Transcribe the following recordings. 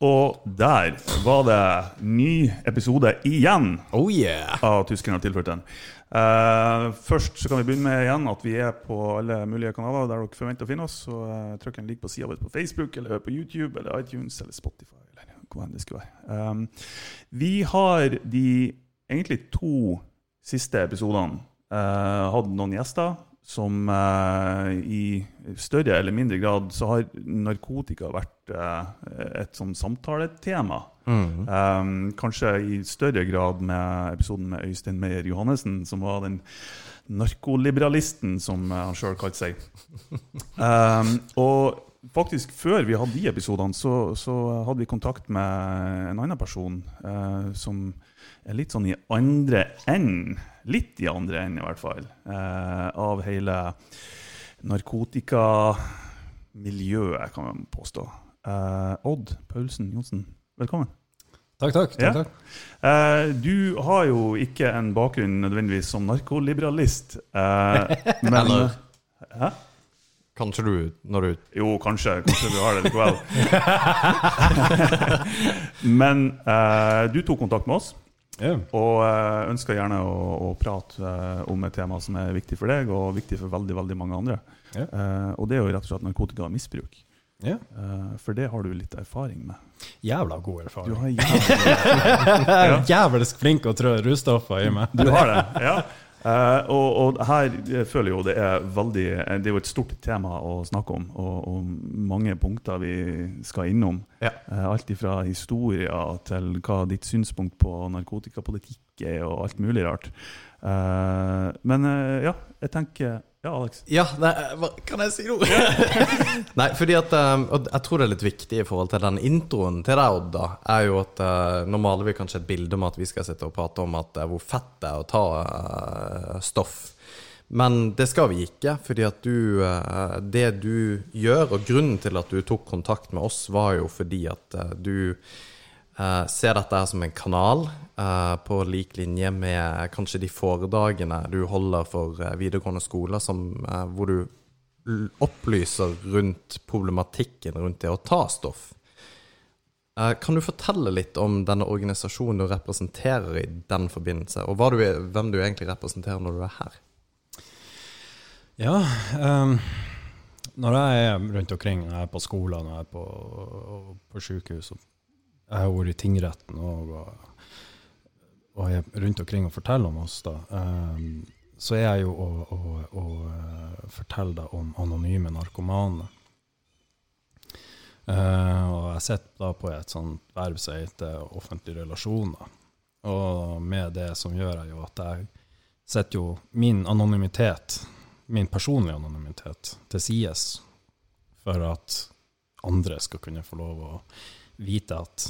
Og der var det ny episode igjen Oh yeah! av Tyskerne har tilført den. Uh, først så kan vi begynne med igjen at vi er på alle mulige kanaler der dere forventer å finne oss. Så uh, trykk en lik på sida vår på Facebook, eller på YouTube, eller iTunes, eller Spotify. eller hva enn det skulle være. Um, vi har de egentlig to siste episodene uh, hatt noen gjester som eh, i større eller mindre grad så har narkotika vært eh, et sånn samtaletema. Um, kanskje i større grad med episoden med Øystein Meyer Johannessen, som var den narkoliberalisten som eh, han sjøl kalte seg. Um, og faktisk før vi hadde de episodene, så, så hadde vi kontakt med en annen person eh, som er litt sånn i andre enden, litt i andre enden i hvert fall, eh, av hele narkotikamiljøet, kan man påstå. Eh, Odd Paulsen Johnsen, velkommen. Takk, takk. takk, Ja. takk. Eh, du har jo ikke en bakgrunn nødvendigvis som narkoliberalist, eh, men Eller- Hæ? Kanskje du, når du Jo, kanskje. Kanskje du har det likevel. Men eh, du tok kontakt med oss Ja. og uh, ønsker gjerne å, å prate eh, om et tema som er viktig for deg, og viktig for veldig veldig mange andre. Yeah. Eh, og det er jo rett og slett narkotikamisbruk. Yeah. Eh, for det har du litt erfaring med. Jævla god erfaring. Du har jævlig Jeg er jævlig flink å trå russtoffer i meg. Du har det, ja. Eh, og, og her føler jeg jo det er veldig Det er jo et stort tema å snakke om, og, og mange punkter vi skal innom. Ja. Uh, alt ifra historier til hva ditt synspunkt på narkotikapolitikk er, og alt mulig rart. Uh, men eh, ja, jeg tenker Ja, Alex. Ja, nei, hva kan jeg si noe? Nei, fordi at um, Og jeg tror det er litt viktig i forhold til den introen til deg, Odd, da, er jo at uh, nå maler vi kanskje et bilde om at vi skal sitte og prate om at uh, hvor fett det er å ta uh, stoff. Men det skal vi ikke, fordi at du Det du gjør, og grunnen til at du tok kontakt med oss, var jo fordi at du uh, ser dette her som en kanal uh, på lik linje med kanskje de foredragene du holder for videregående skoler, som, hvor du opplyser rundt problematikken rundt det å ta stoff. Kan du fortelle litt om denne organisasjonen du representerer i den forbindelse, og du, er- hvem du egentlig representerer når du er her? Ja, um, når jeg er rundt omkring, når jeg er på jeg er på, på sykehus og Jeg har vært i tingretten og, og jeg er rundt omkring og forteller om oss, da. um, så er jeg jo å, å, å eh, fortelle deg om anonyme narkomane. Uh, og jeg sitter da på et sånt verv som heter offentlige relasjoner. Og med det som gjør jeg jo at jeg setter jo min anonymitet min personlige anonymitet til sides for at andre skal kunne få lov å vite at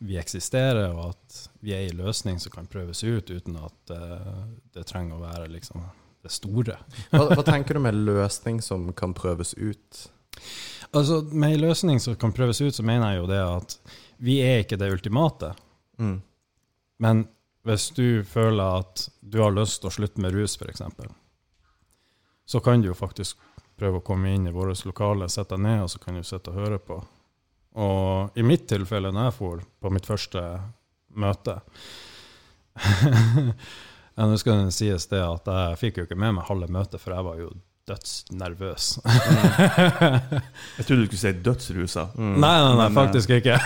vi eksisterer, og at vi er i løsning som kan prøves ut uten at uh, det trenger å være liksom det store. Hva, hva tenker du med løsning som kan prøves ut? Altså, Med en løsning som kan prøves ut, så mener jeg jo det at vi er ikke det ultimate. Mm. Men hvis du føler at du har lyst til å slutte med rus, f.eks., så kan du jo faktisk prøve å komme inn i vårt lokale, sette deg ned, og så kan du sitte og høre på. Og i mitt tilfelle, når jeg for på mitt første møte Nå skal det sies det at jeg fikk jo ikke med meg halve møtet, for jeg var jo dødsnervøs. Jeg trodde du skulle si dødsrusa. Nei, nei, nei, Men, eh, faktisk ikke.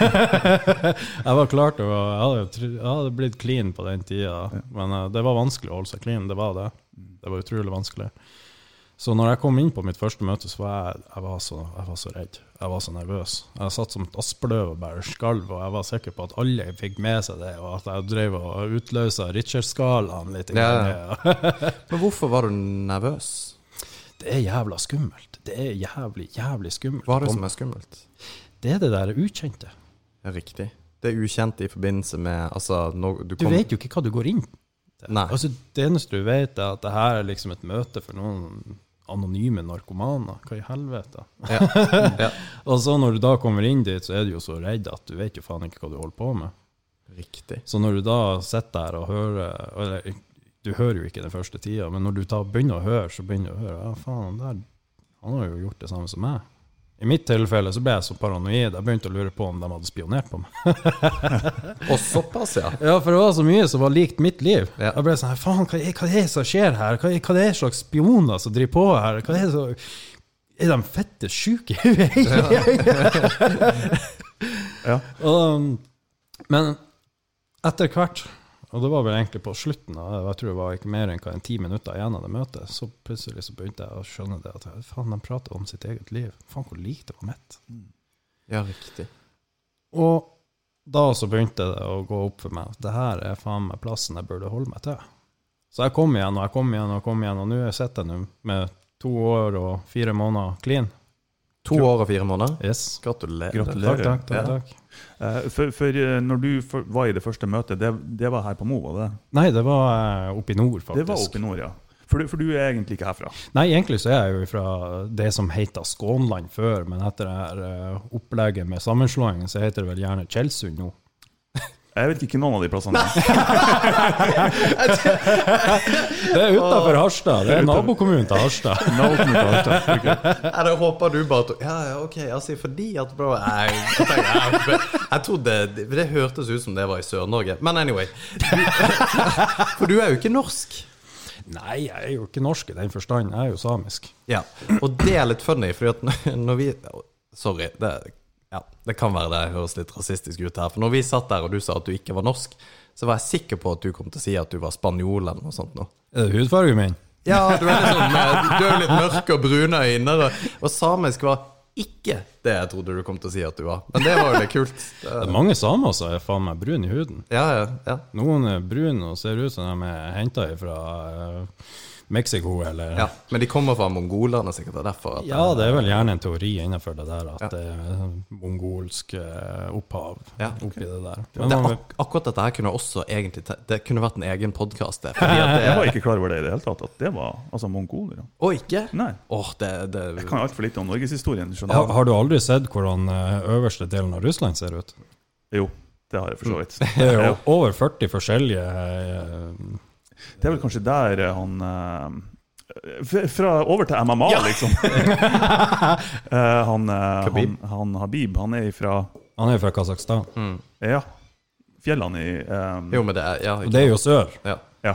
jeg var klar til å Jeg hadde, blitt clean på den tida, men eh, det var vanskelig å holde seg clean. Det var det. Det var utrolig vanskelig. Så når jeg kom inn på mitt første møte, så var jeg, jeg, var, så, jeg var så redd. Jeg var så nervøs. Jeg satt som et aspløv og bare skalv, og jeg var sikker på at alle fikk med seg det, og at jeg drev og utløsa Richard-skalaen litt. Ja. Men hvorfor var du nervøs? Det er jævla skummelt. Det er jævlig, jævlig skummelt. Hva er det som er skummelt? Det er det der ukjente. Riktig. Det er ukjente i forbindelse med Altså, du Du vet jo ikke hva du går inn. Nei. Altså, det eneste du vet, er at det her er liksom et møte for noen anonyme narkomaner. Hva i helvete? Ja. ja. Og så når du da kommer inn dit, så er du jo så redd at du vet jo faen ikke hva du holder på med. Riktig. Så når du da sitter der og hører Eller du hører jo ikke den første tida, men når du da begynner å høre, så begynner du å høre Ja, faen, der han har jo gjort det samme som meg. I mitt tilfelle så ble jeg så paranoid. Jeg begynte å lure på om de hadde spionert på meg. Og såpass, ja. Ja, for det var så mye som var likt mitt liv. Ja. Jeg ble sånn her, faen, hva hva er det som skjer her? Hva hva er det slags spioner som driver på her? Hva er det så... Er de fette sjuke i huet? Ja. Og, men etter hvert, og det var vel egentlig på slutten, av, jeg tror det var ikke mer enn en ti minutter igjen av det møtet, så plutselig så begynte jeg å skjønne det at faen, de prater om sitt eget liv. Faen, hvor likt det var mitt. Ja, riktig. Og da så begynte det å gå opp for meg at det her er faen meg plassen jeg burde holde meg til. Så jeg kom igjen og jeg kom igjen og kom igjen, og nå sitter jeg nå med to år og fire måneder clean. To år og fire måneder. Yes. Gratulerer. Gratulerer. Takk, takk, takk. Ja. takk. Eh, For, for eh, når du var i det første møtet, det, det var her på Mo, var det? Nei, det var eh, oppe i nord, faktisk. Det var oppe i nord, ja. For du, for du er egentlig ikke herfra? Nei, egentlig så er jeg jo fra det som heter Skånland før, men etter det her opplegget med sammenslåingen, så heter det vel gjerne Tjeldsund nå. Jeg vet ikke noen av de plassene. Det er utafor Harstad. Det er nabokommunen til Harstad. Navnet på Harstad. Ok. Da håper du bare Ja, ja, ok, altså fordi at bro, Nei, jeg, jeg, jeg trodde det, det hørtes ut som det var i Sør-Norge. Men anyway. For du er jo ikke norsk. Nei, jeg er jo ikke norsk i den forstand. Jeg er jo samisk. Ja, og det er litt funny, fordi at når- når vi Sorry, det, ja, det kan være det høres litt rasistisk ut her. For når vi satt der og du sa at du ikke var norsk, så var jeg sikker på at du kom til å si at du var spanjol eller noe sånt. nå. Er det hudfargen min? Ja, du er, litt sånn, du er litt mørk og brune øyne, og, og samisk var ikke det jeg trodde du kom til å si at du var. Men det var jo litt kult. Det er mange samer som er faen meg brune i huden. Ja, ja, ja. Noen er brune og ser ut som de er henta fra uh, Mexico, eller ja. Men de kommer fra mongolerne, sikkert. Er derfor. At, Ja, det er vel gjerne en teori innenfor det der at det er mongolsk eh, opphav Ja. oppi det der. Men det ak akkurat dette her kunne også egentlig Det kunne vært en egen podkast, Jeg var ikke klar over det i det hele tatt, at det var altså mongoler. ja. Å, ikke? Nei, Oh, det, det jeg kan altfor lite om norgeshistorien. har, du? har du aldri sett hvordan eh, øverste delen av Russland ser ut? Jo, det har jeg for så vidt. Det er jo over 40 forskjellige eh, Det er vel kanskje der eh, han eh, Fra over til MMA, liksom. Eh, han, Khabib. han, han Habib, han er fra Han er fra Kasakhstan. mm. Ja, fjellene i um, Jo, men det er Ja. Det er jo sør. ja. Ja.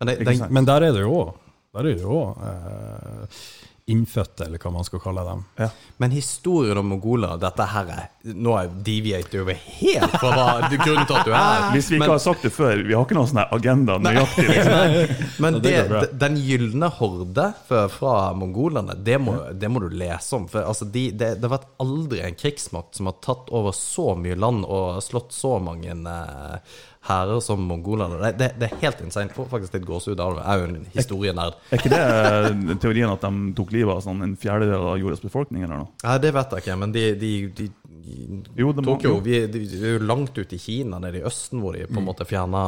Men det, den. Men der er det jo òg Der er det jo òg eh, innfødte, eller hva man skal kalle dem. ja. men historien om mongoler Dette her er Nå er deviater over helt fra hva grunnen til at du er her. Hvis vi ikke Men- har sagt det før, vi har ikke noen sånn agenda nøyaktig. Liksom. Men det den gylne horde fra, fra mongolene, det må, det må du lese om. For altså, de, det, det har vært aldri en krigsmakt som har tatt over så mye land og slått så mange eh, hærer som mongolene. Det, det, det er helt insane. Får faktisk litt gåsehud av det. Jeg er jo en historienerd. Er ikke det eh, teorien at de tok livet av sånn en fjerdedel av jordas befolkning, eller noe? Nei, det vet jeg ikke, men de, de, de, de Jo, tok jo vi, de, de er jo langt ute i Kina, nede i Østen, hvor de på en måte fjerna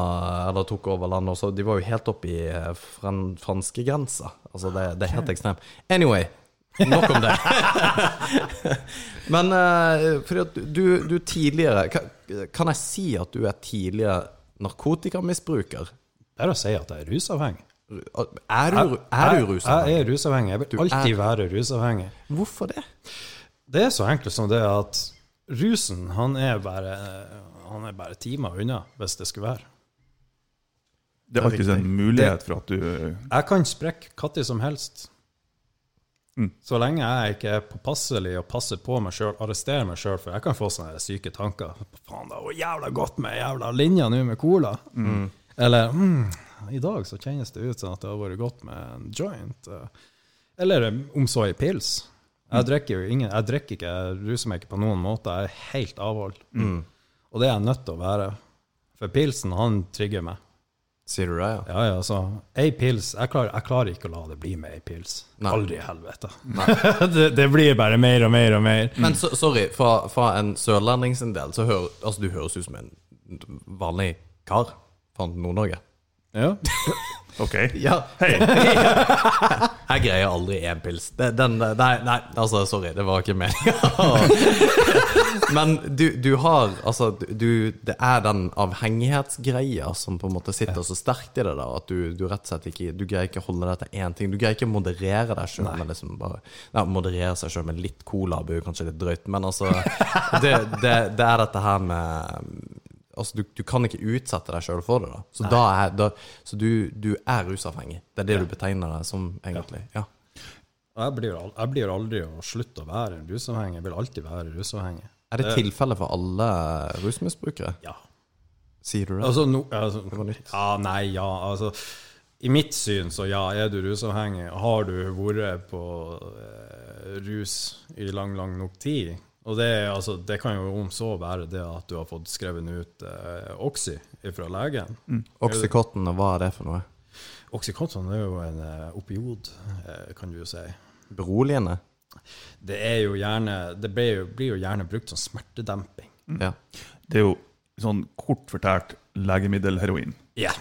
eller tok over landet. Også. De var jo helt oppe i eh, fran, franskegrensa. Altså, det, det er helt ekstremt. Anyway, nok om det. men uh, fordi at du, du tidligere kan, jeg si at du er tidligere narkotikamisbruker? Det er å si at jeg er rusavhengig. Er du, er du rusavhengig? jeg er rusavhengig. Jeg Du vil alltid er- være rusavhengig. Hvorfor det? Det er så enkelt som det at rusen, han er bare Han er bare timer unna, hvis det skulle være. Det er alltid en mulighet for at du Jeg kan sprekke når som helst. Mm. Så lenge jeg ikke er påpasselig og passer på meg sjøl, arresterer meg sjøl, for jeg kan få sånne syke tanker. Faen, det var jævla godt med jævla linja nå med cola. Eller mm, i dag så kjennes det ut som at det har vært godt med en joint. eh. Eller eh, om så i pils. Jeg drikker jo ingen, jeg drikker ikke, jeg ruser meg ikke på noen måte. Jeg er helt avholdt. Og det er jeg nødt til å være. For pilsen, han trigger meg. Sier du det, ja? Ja, ja, så ei pils jeg klarer, jeg klarer ikke å la det bli med ei pils. Nei. Aldri i helvete. det, det blir bare mer og mer og mer. Men så, sorry, fra, fra en sørlending sin del, så hører altså, du høres ut som en vanlig kar fra Nord-Norge. Ja. OK. Ja. Hei! Jeg greier aldri én pils. Det, den, nei, nei, altså, sorry, det var ikke meninga. Men du, du har Altså, du, det er den avhengighetsgreia som på en måte sitter så sterkt i det der, at du, du rett og slett ikke Du greier ikke holde deg til én ting. Du greier ikke moderere deg sjøl med liksom bare ja, Moderere seg sjøl med litt cola blir kanskje litt drøyt, men altså det, det, det er dette her med Altså, du, du kan ikke utsette deg sjøl for det. da Så, da er, da, så du, du er rusavhengig. Det er det du betegner deg som, egentlig. Ja. Jeg blir, jeg blir aldri å slutte å være rusavhengig. Jeg vil alltid være rusavhengig. Er det tilfelle for alle rusmisbrukere? Ja. Sier du det? Altså, no, altså, var nytt. ja, nei, ja. Altså, I mitt syn, så ja, er du rusavhengig. Har du vært på eh, rus i lang, lang nok tid? Og det, er, altså, det kan jo om så være det at du har fått skrevet ut eh, Oxy fra legen. Oxycontin, og hva er det for noe? Oxycotton er jo en eh, opiod, eh, kan du jo si. Beroligende? Det er jo gjerne Det blir jo, blir jo gjerne brukt som smertedemping. Ja. Det er jo sånn kort fortalt legemiddelheroin. Ja.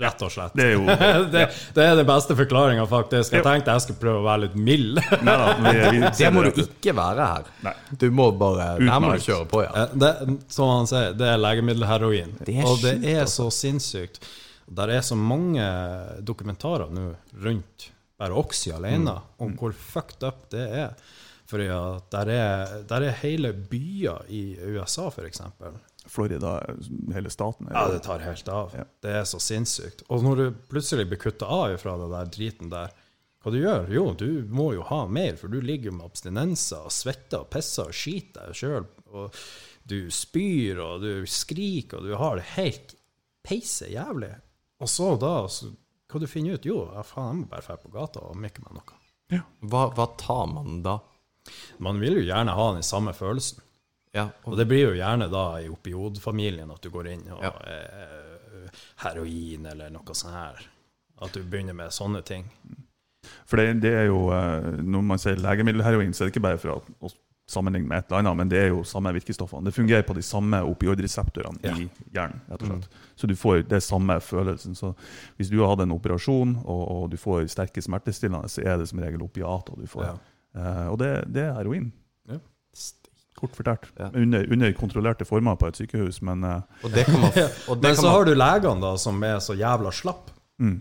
Rett og slett. Det er jo det, det er den beste forklaringa, faktisk. Jeg tenkte jeg skulle prøve å være litt mild. Nei da, vi, vi Det må det du ikke være her. Nei. Du må bare Der må du kjøre på, ja. Eh, Det, som han sier, det er legemiddelheroin. Er og det er altså. så sinnssykt. Der er så mange dokumentarer nå rundt bare Oxy alene, Mm. om hvor fucked up det er. For der er, der er hele byer i USA, f.eks. Florida, hele staten. Ja, det tar helt av. Ja. Det er så sinnssykt. Og når du plutselig blir kutta av fra den der driten der, hva du gjør? Jo, du må jo ha mer, for du ligger jo med abstinenser og svetter og pisser og skiter deg sjøl. Og du spyr og du skriker og du har det helt peise jævlig. Og så da, så, hva du finner ut? Jo, ja, faen, jeg må bare dra på gata og mykke meg noe. Hva, hva tar man da? Man vil jo gjerne ha den samme følelsen. Ja, Og det blir jo gjerne da i opiodfamilien at du går inn og Ja. eh, heroin eller noe sånt her. At du begynner med sånne ting. For det, det er jo, eh, Når man sier legemiddelheroin, så er det ikke bare for å, å sammenligne med et eller annet, men det er jo samme virkestoffene. Det fungerer på de samme opioidreseptorene Ja. i hjernen. rett og slett. Så du får det samme følelsen. Så Hvis du har hatt en operasjon og, og du får sterke smertestillende, så er det som regel opiater du får. Ja. Eh, og det, det er heroin. Kort fortalt. Ja. Under, under kontrollerte former på et sykehus, men uh, Og det kan man, og det Men kan så man har du legene da som er så jævla slapp. mm.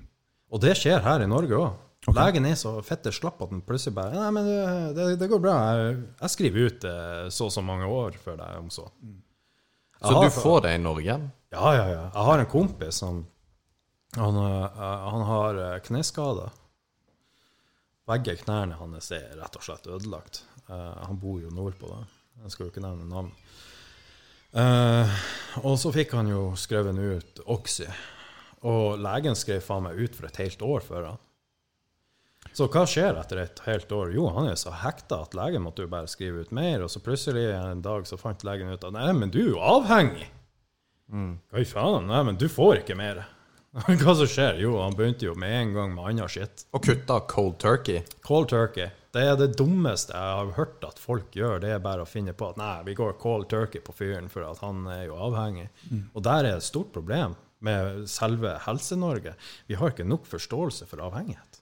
Og det skjer her i Norge òg. Okay. Legen er så fette slapp at den plutselig bare Nei, men det, det, det går bra. Jeg, jeg skriver ut eh, så og så mange år for deg, om så. Så har- du får det i Norge? Ja, ja, ja. Jeg har en kompis som Han, eh, han har eh, kneskader. Begge knærne hans er rett og slett ødelagt. Eh, han bor jo nordpå, da. Jeg skal jo ikke nevne navn. Eh, og så fikk han jo skrevet ut Oxy. Og legen skrev faen meg ut for et helt år før han. Så hva skjer etter et helt år? Jo, han er så hekta at legen måtte jo bare skrive ut mer, og så plutselig en dag så fant legen ut at nei, men du er jo avhengig. Hva i faen? Nei, men du får ikke mer. Hva som skjer? Jo, han begynte jo med en gang med annen shit. Og kutta cold turkey? Cold turkey. Det er det dummeste jeg har hørt at folk gjør. Det er bare å finne på at nei, vi går cold turkey på fyren for at han er jo avhengig. Og der er et stort problem med selve Helse-Norge. Vi har ikke nok forståelse for avhengighet.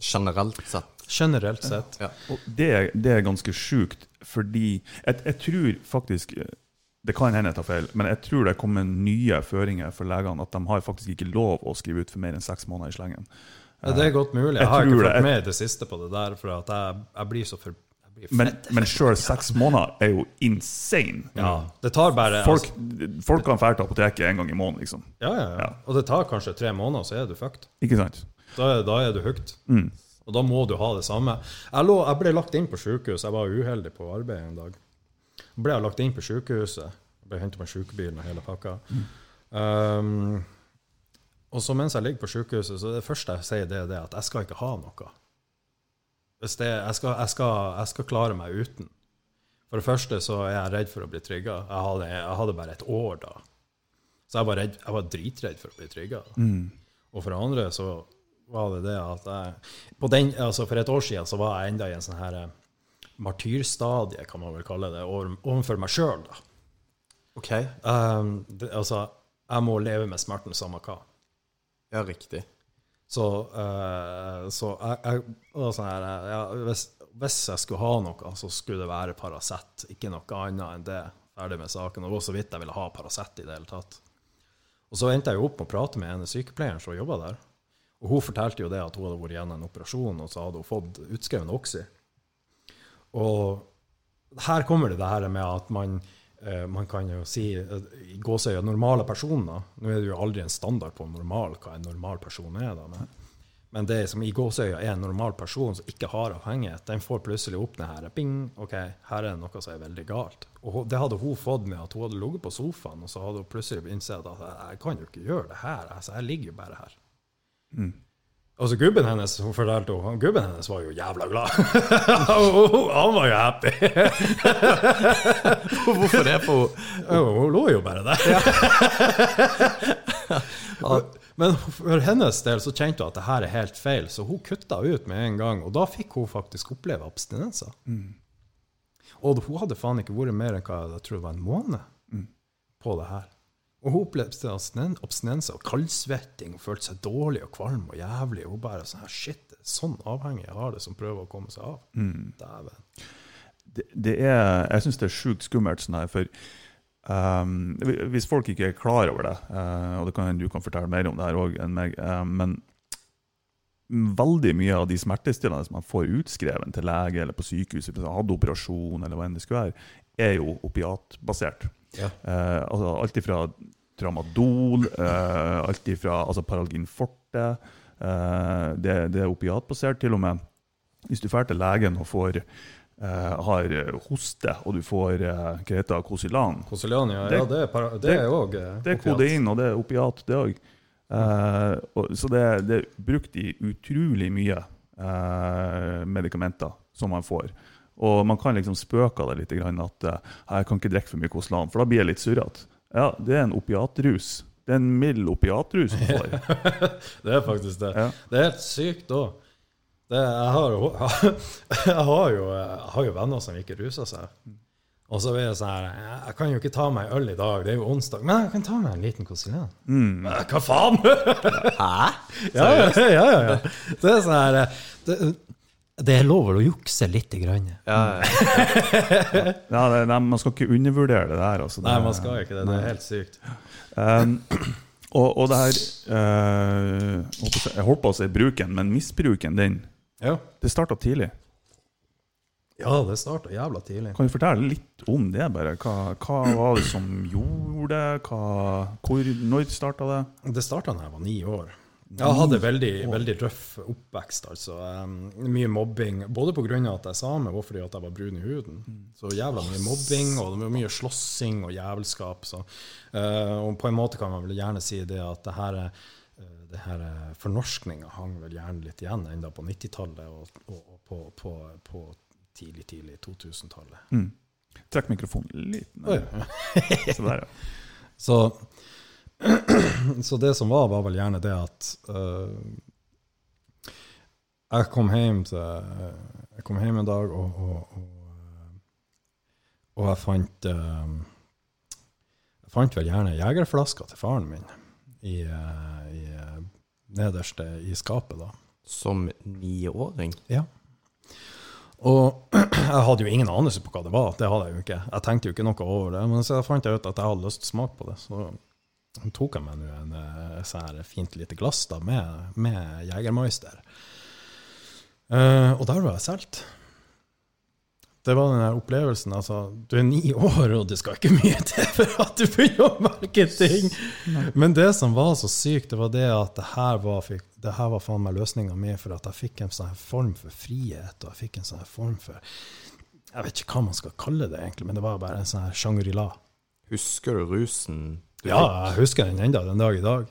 Generelt sett. Generelt sett. Ja. Og det, det er ganske sjukt, fordi jeg, jeg tror faktisk eh, Det kan hende jeg tar feil, men jeg tror det kommer nye føringer for legene. At de har faktisk ikke lov å skrive ut for mer enn seks måneder i slengen. Ja, det er godt mulig. Jeg Jeg har ikke fått med i det siste på det der, for at jeg, jeg blir så for... Jeg blir Men, men sjøl seks måneder er jo insane. Ja, det tar bare... Folk, folk kan dra til apoteket en gang i måneden, liksom. Altså, ja, ja, ja. Og det tar kanskje tre måneder, så er du fucked. Ikke sant? Da, da er du hooked. Mm. Og da må du ha det samme. Jeg, lå, jeg ble lagt inn på sykehus. Jeg var uheldig på arbeid en dag. Ble jeg lagt inn på sykehuset. Ble hentet med sykebilen og hele pakka. Um, og så mens jeg ligger på sykehuset, så det første jeg sier, det er det at jeg skal ikke ha noe. Det, jeg, skal, jeg, skal, jeg skal klare meg uten. For det første så er jeg redd for å bli trigga. Jeg, jeg hadde bare et år da. Så jeg var, redd, jeg var dritredd for å bli trigga. Og for det andre så var det det at jeg på den, altså For et år siden så var jeg enda i en sånn her eh, martyrstadie, kan man vel kalle det, overfor meg sjøl. OK. Um, det, altså, jeg må leve med smerten samme hva. Ja, riktig. Så, uh, så jeg, jeg sånn her ja, hvis, hvis jeg skulle ha noe, så skulle det være Paracet, ikke noe annet enn det. Ferdig med saken. Og det var så vidt jeg ville ha Paracet i det hele tatt. Og så endte jeg jo opp med å prate med en sykepleieren som jobba der. Og hun fortalte jo det at hun hadde vært gjennom en operasjon, og så hadde hun fått utskrevet Oxy. Og her kommer det det her med at man, eh, man kan jo si eh, i gåsøya normale personer Nå er det jo aldri en standard på normal, hva en normal person er, da, men, men det som i gåsøya er en normal person som ikke har avhengighet, den får plutselig opp det her Bing! OK, her er det noe som er veldig galt. Og det hadde hun fått med at hun hadde ligget på sofaen, og så hadde hun plutselig innsett at jeg kan jo ikke gjøre det her. Altså, jeg ligger jo bare her. Altså Gubben hennes hun fortalte hun, gubben hennes var jo jævla glad. Han var jo happy. Hvorfor det? For Ja, Hun lå jo bare der. Men for hennes del så kjente hun at det her er helt feil, så hun kutta ut med en gang. Og da fikk hun faktisk oppleve abstinenser. Og hun hadde faen ikke vært mer enn hva jeg tror det var en måned på det her. Og hun opplevde abstinenser og kaldsvetting og følte seg dårlig og kvalm og jævlig. Og hun bare sånn her, shit, det er sånn avhengig jeg har det, som prøver å komme seg av. Dæven. det, det er, jeg syns det er sjukt skummelt sånn her, for um, hvis folk ikke er klar over det, uh, og det kan, du kan fortelle mer om det her òg enn meg, uh, men veldig mye av de smertestillende som man får utskreven til lege eller på sykehuset, hvis man hadde operasjon eller hva enn det skulle være, er jo opiatbasert. Ja. Eh, altså alt ifra tramadol, eh, alt ifra altså Paralgin forte eh, det, det er opiatbasert. Til og med hvis du drar til legen og får eh, har hoste, og du får eh, heter det, Kosilan ja, Det- ja, det er, òg det det- Det er kodein, og det er opiat, det òg. Eh, og- så det, det er brukt i utrolig mye eh, medikamenter som man får. Og man kan liksom spøke av det litt, grann, at eh, jeg kan ikke drikke for mye Koslan, for da blir jeg litt surrete. Ja, det er en opiatrus. Det er en mild opiatrus du får. Det er faktisk det. Ja. Det er helt sykt òg. Jeg, har jo- jeg, har jo- jeg har jo venner som ikke ruser seg. Og så er jeg sånn her "Jeg- kan jo ikke ta meg øl i dag, det er jo onsdag. Men jeg kan ta meg en liten Kosilian. Mm. Hva faen?! Hæ? Ja, ja, ja, ja, ja. Det er sånn her det, det er lov å jukse lite grann. Ja, Ja, det, nei, man skal ikke undervurdere det der. Altså. Det, Nei, man skal ikke det. Det er helt sykt. Um, og, og det her uh, jeg holdt på å si- Jeg holdt på å si bruken, men misbruken, den Ja, Det starta tidlig. ja det starta jævla tidlig. Kan du fortelle litt om det? bare? Hva, hva var det som gjorde det? Hva, hvor, når starta det? Det starta da jeg var ni år. Jeg hadde veldig, veldig røff oppvekst. altså. Um, mye mobbing. Både pga. at jeg er same, og fordi at jeg var brun i huden. Så jævla mye mobbing, og det var mye slåssing og jævelskap. Så, uh, og på en måte kan man vel gjerne si det at det her, uh, det her fornorskninga hang vel gjerne litt igjen enda på 90-tallet og, og, og på, på, på tidlig, tidlig 2000-tallet. Mm. Trekk mikrofonen litt ned. Oh, ja. Så der, ja. Så, så det som var, var vel gjerne det at uh, Jeg kom hjem til Jeg kom hjem en dag, og, og, og, og jeg fant uh, Jeg fant vel gjerne jegerflaska til faren min i, eh, i, eh, nederst i skapet, da. Som niåring? Ja. Og jeg hadde jo ingen anelse på hva det var. Det hadde jeg jo ikke. Jeg tenkte jo ikke noe over det. Men så fant jeg ut at jeg hadde lyst til å smake på det. Så tok jeg meg nå en eh, sånn her fint lite glass da, med, med Jegermeister. Uh, og der var jeg solgt. Det var den opplevelsen. Altså, du er ni år, og det skal ikke mye til for at du begynner å merke ting. Men det som var så sykt, det var det at det her var, fikk- det her var faen meg løsninga mi for at jeg fikk en sånn form for frihet, og jeg fikk en sånn form for Jeg vet ikke hva man skal kalle det, egentlig, men det var bare en sånn Shangri-La. Husker du rusen Ja, jeg husker den enda den dag i dag.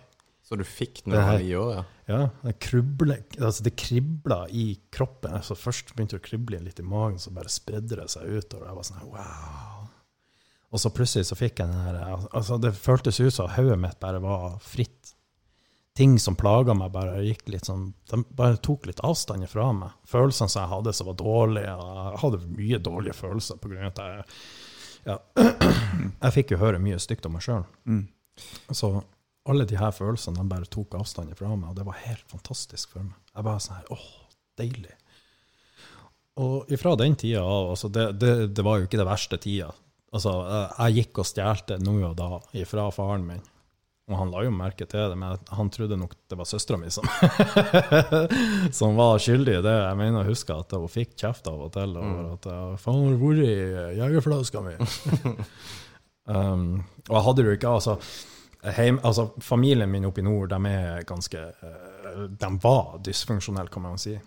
Så du fikk den da du var ni år, ja? Ja, det, krubler, altså det kribla i kroppen. Altså først begynte det å krible litt i magen, så bare spredde det seg utover. Jeg var sånn wow. Og så plutselig så fikk jeg den her altså Det føltes ut som hodet mitt bare var fritt. Ting som plaga meg, bare gikk litt sånn De bare tok litt avstand fra meg. Følelsene som jeg hadde som var dårlige. og Jeg hadde mye dårlige følelser på grunn av at jeg ja, Jeg fikk jo høre mye stygt om meg sjøl. Mm. Så, alle de her følelsene de bare tok avstand fra meg, og det var helt fantastisk for meg. Jeg bare sånn her, åh, deilig. Og ifra den tida av, altså det, det, det var jo ikke det verste tida. Altså, jeg, jeg gikk og stjelte nå og da ifra faren min. Og han la jo merke til det, men han trodde nok det var søstera mi som, som var skyldig i det. Jeg mener å huske at hun fikk kjeft av og til over at 'Faen, har du vært i jegerflaska mi?' um, og jeg hadde det jo ikke altså, heim, altså Familien min oppe i nord, de er ganske eh, De var dysfunksjonelle, kan man si.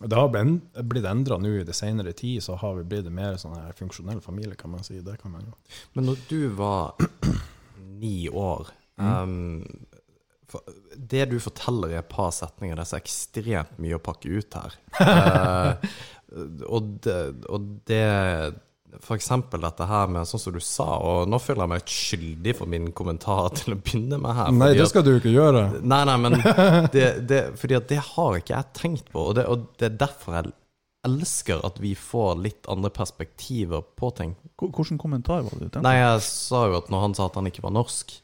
Det har blitt endra nå i det senere tid, så har vi blitt en mer sånn her funksjonell familie, kan man si. Det kan man jo. Men når du var ni år um, for, Det du forteller i et par setninger, det er så ekstremt mye å pakke ut her. uh, og, det, og det eksempel dette her med sånn som du sa, og nå føler jeg meg skyldig for min kommentar til å begynne med her. Nei, det det at- skal du ikke gjøre. Nei, nei, men det, det, fordi at det har ikke jeg tenkt på, og det, og det er derfor jeg elsker at vi får litt andre perspektiver på ting. Hvilken kommentar var det du tenkte? Nei, jeg sa jo at når han sa at han ikke var norsk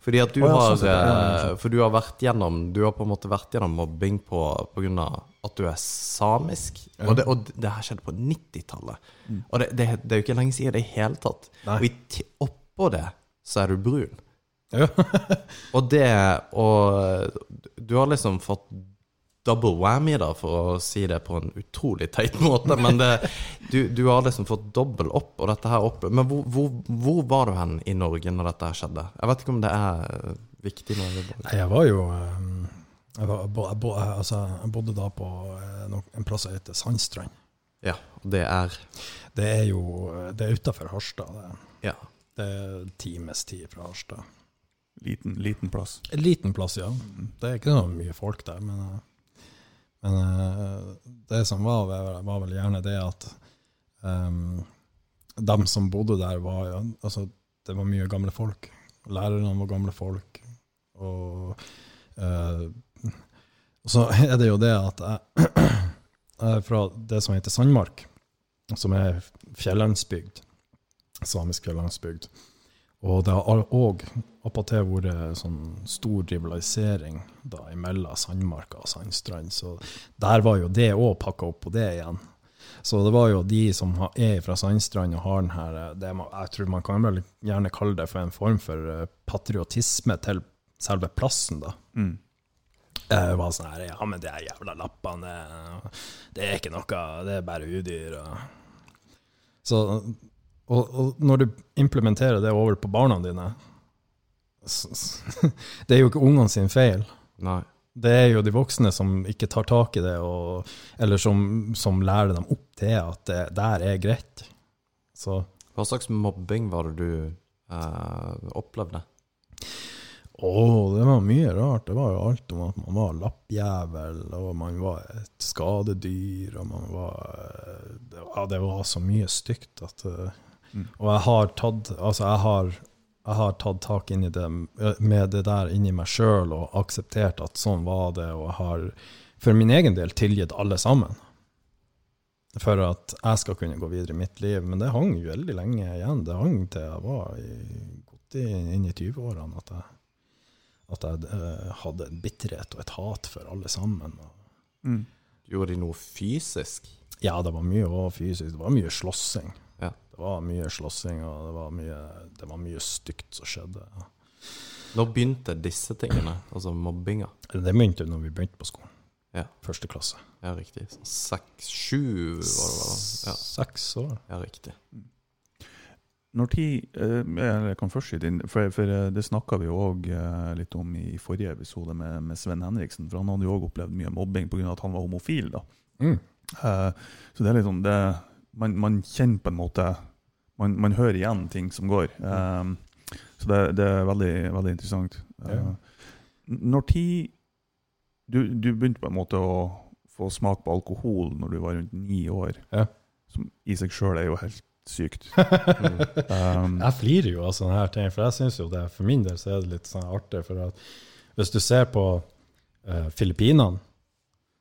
Fordi at du oh, ja, har sånn ja, ja, ja. eh, For du har vært gjennom Du har på en måte vært gjennom mobbing på, på grunn av at du er samisk. Og, det, og det her skjedde på 90-tallet. Mm. Og det, det, det er jo ikke lenge siden i det hele tatt. Nei. Og oppå det så er du brun. Ja. Og det Og du har liksom fått double whammy, da, for å si det på en utrolig teit måte. Men det, du, du har liksom fått dobbel opp, og dette her opp. Men hvor, hvor, hvor var du hen i Norge når dette her skjedde? Jeg vet ikke om det er eh, viktig. Når du Nei, jeg var jo um, jeg, var, bo, jeg, bo, altså, jeg bodde da på eh, en plass som heter Sandstrand. Ja, og det er Det er jo det er utafor Harstad. Det, Ja. det er times tid fra Harstad. Liten, liten plass. En liten plass, ja. Det er ikke noe mye folk der, men, eh, men eh, det som var, var vel gjerne det at um, de som bodde der, var Altså, det var mye gamle folk. Lærerne var gamle folk. Og uh, så er det jo det at jeg, jeg er fra det som heter Sandmark, som er fjellandsbygd. Samisk fjellandsbygd. Og det har òg appåtil vært sånn stor rivalisering da imellom Sandmarka og Sandstrand. Så der var jo det òg pakka opp på det igjen. Så det var jo de som er fra Sandstrand og har den her eh, det Jeg tror man kan vel gjerne kalle det for en form for eh, patriotisme til selve plassen, da. Mm. Jeg var sånn her Ja, men det er jævla lappene, det, det er ikke noe, det er bare udyr. Og. Så, og, og når du implementerer det over på barna dine så, Det er jo ikke ungene sin feil. Nei. Det er jo de voksne som ikke tar tak i det, og, eller som, som lærer dem opp til at det der er greit. Så Hva slags mobbing var det du eh, opplevde? Å, det var mye rart. Det var jo alt om at man var lappjævel, og man var et skadedyr, og man var det var, det var så mye stygt at eh, Mm. Og jeg har tatt Altså, jeg har, jeg har tatt tak det med det der inni meg sjøl og akseptert at sånn var det, og jeg har for min egen del tilgitt alle sammen. For at jeg skal kunne gå videre i mitt liv. Men det hang veldig lenge igjen. Det hang til jeg var i, godt inn inn i 20-årene at jeg at jeg eh, hadde en bitterhet og et hat for alle sammen. Mm. Gjorde de noe fysisk? ja, det var mye også fysisk. Det var mye slåssing. Ja. Det var mye slåssing, og det var mye, det var mye stygt som skjedde. Når begynte disse tingene? Altså mobbinga? Det begynte når vi begynte på skolen. Ja. Første klasse. Ja, riktig. Sånn Seks, sju var det vel? Ja, Seks år. ja riktig. Når tid eh, Jeg kan først si din, for, for eh, det snakka vi òg eh, litt om i forrige episode med, med Sven Henriksen. For han hadde jo òg opplevd mye mobbing pga. at han var homofil. da. Mm. Eh, så det er litt sånn det, man, man kjenner på en måte Man, man hører igjen ting som går. Um, så det, det er veldig, veldig interessant. Ja. n- Når tid du, du begynte på en måte å få smak på alkohol når du var rundt ni år, Ja. som i seg sjøl er jo helt sykt. Mm. Um, Jeg flirer jo av sånne her ting, for jeg synes jo det, for min del så er det litt sånn artig. For at hvis du ser på uh, Filippinene,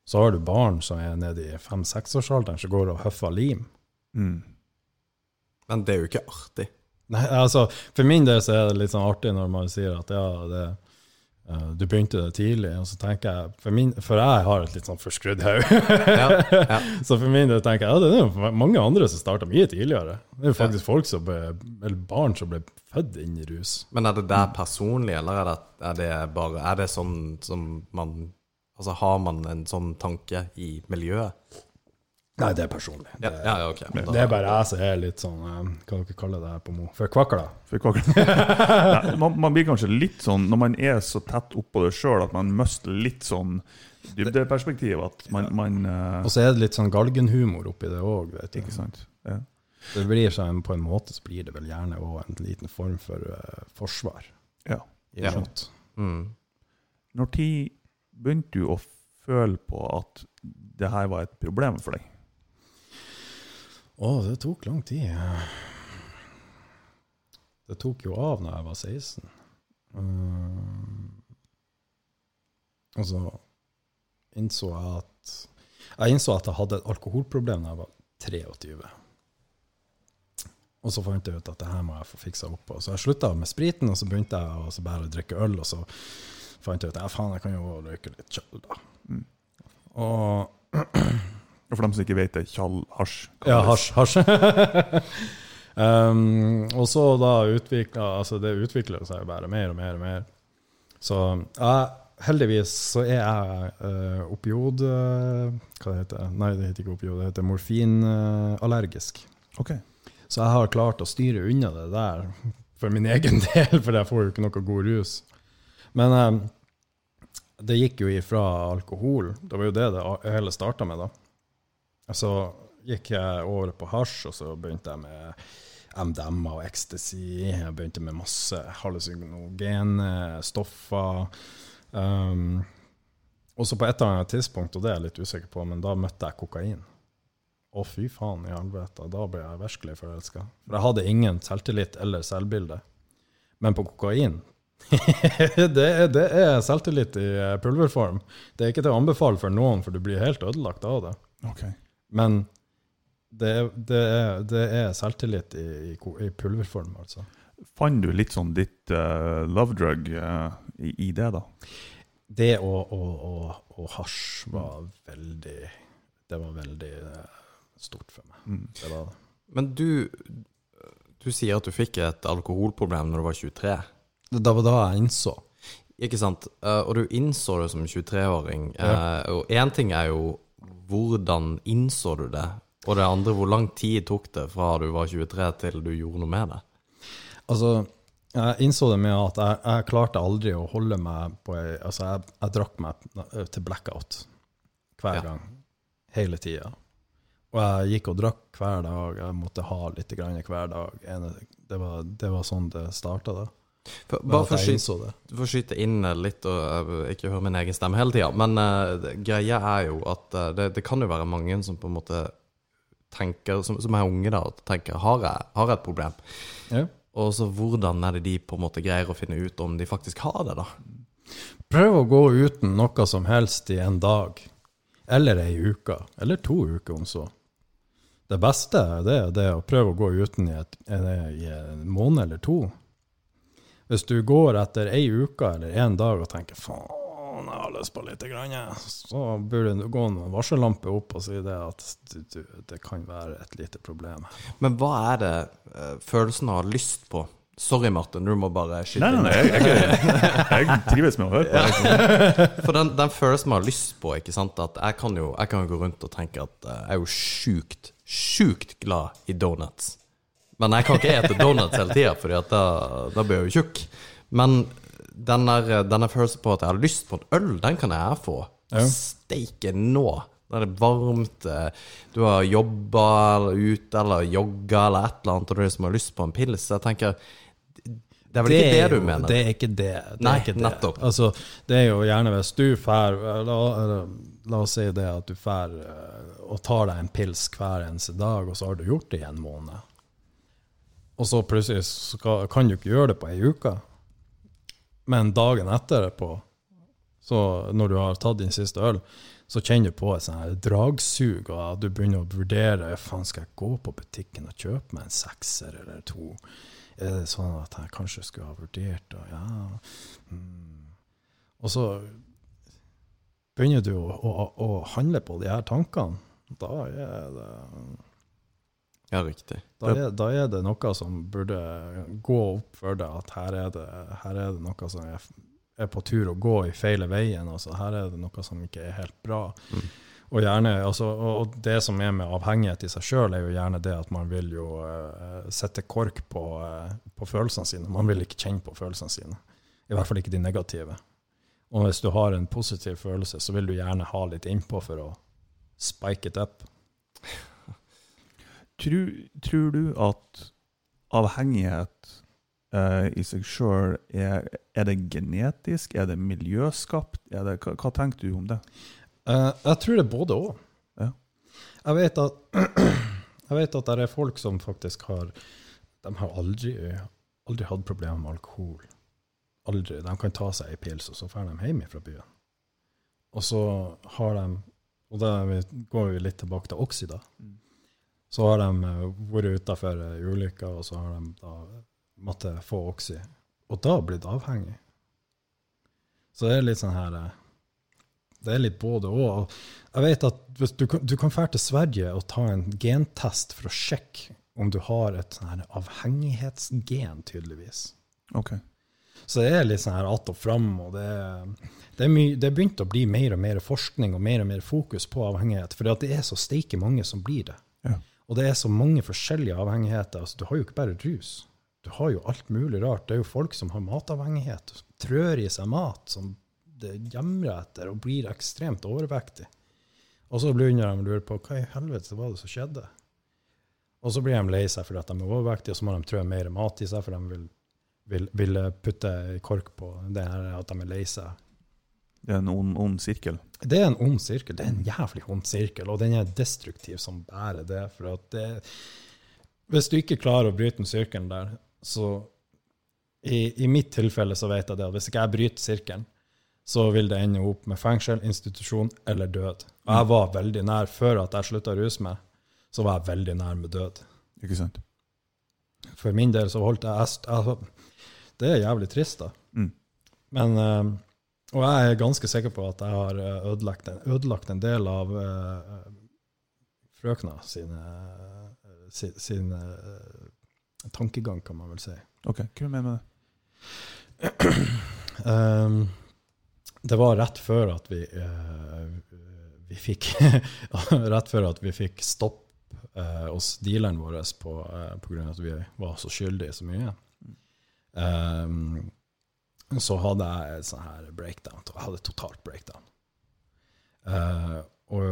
så har du barn som er nede i fem-seksårsalderen som går og høffer lim. mm. Men det er jo ikke artig. Nei, altså, for min del så er det litt sånn artig når man sier at ja, det, uh, du begynte det tidlig, og så tenker jeg For, min, for jeg har et litt sånn forskrudd hode. Ja, ja. så for min del tenker jeg ja, det er jo mange andre som starta mye tidligere. Det er jo faktisk folk som ble, eller barn som ble født inn i rus. Men er det der personlig, eller er det, er det bare Er det sånn som man Altså, har man en sånn tanke i miljøet? Nei, det er personlig. Ja, Det, ja, ja, da, det, er bare jeg som er litt sånn eh, Hva dere kaller det her på Mo? For kvakla. For hva- man, man blir kanskje litt sånn, når man er så tett oppå det sjøl, at man mister litt sånn dybdeperspektiv. At man, man eh, Og så er det litt sånn galgenhumor oppi det òg, vet du. Ikke sant? Ja. Det blir sånn, på en måte så blir det vel gjerne òg en liten form for uh, forsvar. Ja. Ja. Mm. Når tid begynte du å føle på at det her var et problem for deg? Å, det tok lang tid. Det tok jo av når jeg var 16. Um, og så innså jeg at Jeg innså at jeg hadde et alkoholproblem da jeg var 23. Og så fant jeg ut at det her må jeg få fiksa opp på. Så jeg slutta med spriten, og så begynte jeg å så bare å drikke øl. Og så fant jeg ut at ja, faen, jeg kan jo røyke litt kjøll, da. Mm. Og Og for dem som ikke vet det, tjall, hasj. ja, hasj. hasj. um, og så da utvikla Altså, det utvikler seg bare mer og mer og mer. Så jeg, heldigvis så er jeg uh, opiod... eh, hva det heter Nei, det heter ikke opiod, det heter morfinallergisk. Ok. så jeg har klart å styre unna det der for min egen del, for jeg får jo ikke noe god rus. Men um, det gikk jo ifra alkohol. Det var jo det det hele starta med, da. Så gikk jeg over på hasj, og så begynte jeg med MDMA og ecstasy. Jeg begynte med masse hallusinogene stoffer. Um, og så på et eller annet tidspunkt, og det er jeg litt usikker på, men da møtte jeg kokain. Å, fy faen i helvete. Da ble jeg virkelig forelska. For jeg hadde ingen selvtillit eller selvbilde. Men på kokain det, er, det er selvtillit i pulverform. Det er ikke til å anbefale for noen, for du blir helt ødelagt av det. ok. Men det, er- det, er, det er selvtillit i, i, i pulverform, altså. Fant du litt sånn ditt uh, love drug uh, i, i det, da? Det og, og, og, og hasj var veldig Det var veldig eh, stort for meg. Mm. Det var det. Men du Du sier at du fikk et alkoholproblem når du var 23. Det var da jeg innså. Ikke sant? Eh, og du innså det som 23-åring. Ja. Eh, og én ting er jo hvordan innså du det? Og det andre, hvor lang tid tok det fra du var 23 til du gjorde noe med det? Altså, jeg innså det med at jeg, jeg klarte aldri å holde meg på ei Altså, jeg, jeg drakk meg til blackout hver Ja. gang. Hele tida. Og jeg gikk og drakk hver dag. Jeg måtte ha litt grann hver dag. Det var, det var sånn det starta, da. For, bare for å skyte, for å skyte inn litt, og eh, ikke høre min egen stemme hele tida, men uh, greia er jo at uh, det, det kan jo være mange som på en måte tenker, som, som er unge da, og tenker har jeg, har jeg et problem? Ja. Og så hvordan er det de på en måte greier å finne ut om de faktisk har det, da? Prøv å gå uten noe som helst i en dag. Eller ei uke. Eller to uker, om så. Det beste er det, det er å prøve å gå uten i, et, i en måned eller to. Hvis du går etter ei uke eller en dag og tenker faen, jeg har lyst på litt, grann, så burde det gå en varsellampe opp og si det at du, du, det kan være et lite problem. Men hva er det eh, følelsen av å ha lyst på? Sorry, Martin, du må bare skyte Nei, nei, nei, jeg, jeg, jeg trives med å høre på det. For den, den følelsen man har lyst på, ikke sant At jeg kan jo jeg kan jo gå rundt og tenke at eh, jeg er jo sjukt, sjukt glad i donuts. Men jeg kan ikke ete donuts hele tida, for da, da blir jeg jo tjukk. Men den der, følelsen på at jeg har lyst på en øl, den kan jeg få. Ja. Steike nå. Da er det varmt, eh, du har jobba eller ute eller jogga eller et eller annet, og du liksom har lyst på en pils. Jeg tenker Det er vel ikke det du jo- mener? Det er ikke det. det Nei, ikke det. nettopp. Altså, det er jo gjerne hvis du fær la, la oss si det at du fær eh, og tar deg en pils hver eneste dag, og så har du gjort det i en måned. Og så plutselig skal, kan du ikke gjøre det på ei uke. Men dagen etterpå, så når du har tatt din siste øl, så kjenner du på et sånt dragsug, og du begynner å vurdere faen skal jeg gå på butikken og kjøpe meg en sekser eller to. Er det sånn at jeg kanskje skulle ha vurdert og ja. Mm. Og så begynner du å, å, å handle på de her tankene. Da er det Ja, riktig. Da er, da er det noe som burde gå opp for deg, at her er det, her er det noe som er, er på tur å gå i feile veien. Altså, her er det noe som ikke er helt bra. Mm. Og, gjerne, altså, og det som er med avhengighet i seg sjøl, er jo gjerne det at man vil jo uh, sette kork på, uh, på følelsene sine. Man vil ikke kjenne på følelsene sine. I hvert fall ikke de negative. Og hvis du har en positiv følelse, så vil du gjerne ha litt innpå for å spike it up. Tror, tror du at avhengighet eh, i seg sjøl er, er det genetisk? Er det miljøskapt? Er det, hva, hva tenker du om det? Eh, jeg tror det er både òg. Ja. Jeg vet at jeg vet at det er folk som faktisk har De har aldri, aldri hatt problemer med alkohol. Aldri. De kan ta seg ei pils, og så drar de hjem fra byen. Og så har de Og da går vi litt tilbake til Oxida. Så har de eh, vært utafor ulykka, og så har de da måttet få Oxy. Og da blitt avhengig. Så det er litt sånn her eh, Det er litt både og. Jeg vet at du, du kan dra til Sverige og ta en gentest for å sjekke om du har et sånn her avhengighetsgen, tydeligvis. Ok. Så det er litt sånn her att og fram, og det, det er, mye- det er begynt å bli mer og mer forskning og mer og mer fokus på avhengighet, for det er så steike mange som blir det. Ja. Og det er så mange forskjellige avhengigheter. Altså, du har jo ikke bare rus. Du har jo alt mulig rart. Det er jo folk som har matavhengighet, som trør i seg mat, som det gjemmer etter og blir ekstremt overvektig. Og så begynner de å lure på hva i helvete var det som skjedde. Og så blir de lei seg for at de er overvektige, og så må de trø mer mat i seg, for de vil, vil, vil putte kork på det her at de er lei seg. Det er en ond, ond sirkel. Det er en ond sirkel. Det er en jævlig ond sirkel, og den er destruktiv som bærer det. For at det Hvis du ikke klarer å bryte den sirkelen der, så i, I mitt tilfelle så vet jeg det at hvis ikke jeg bryter sirkelen, så vil det ende opp med fengsel, institusjon eller død. Og jeg var veldig nær før at jeg slutta å ruse meg, så var jeg veldig nær med død. Ikke sant? For min del så holdt jeg. Altså, det er jævlig trist, da. Mm. Men eh, Og jeg er ganske sikker på at jeg har eh, ødelagt en, ødelagt en del av uh, frøkna sine, eh, sin, sin eh, tankegang, kan man vel si. Ok, Hva mener du med det? Um, det var rett før at vi, uh, vi fikk Rett før at vi fikk stopp uh, hos dealeren vår på, uh, på grunn av at vi var så skyldige så mye. Um, så hadde jeg sånn her breakdown. Jeg hadde totalt breakdown. Uh, og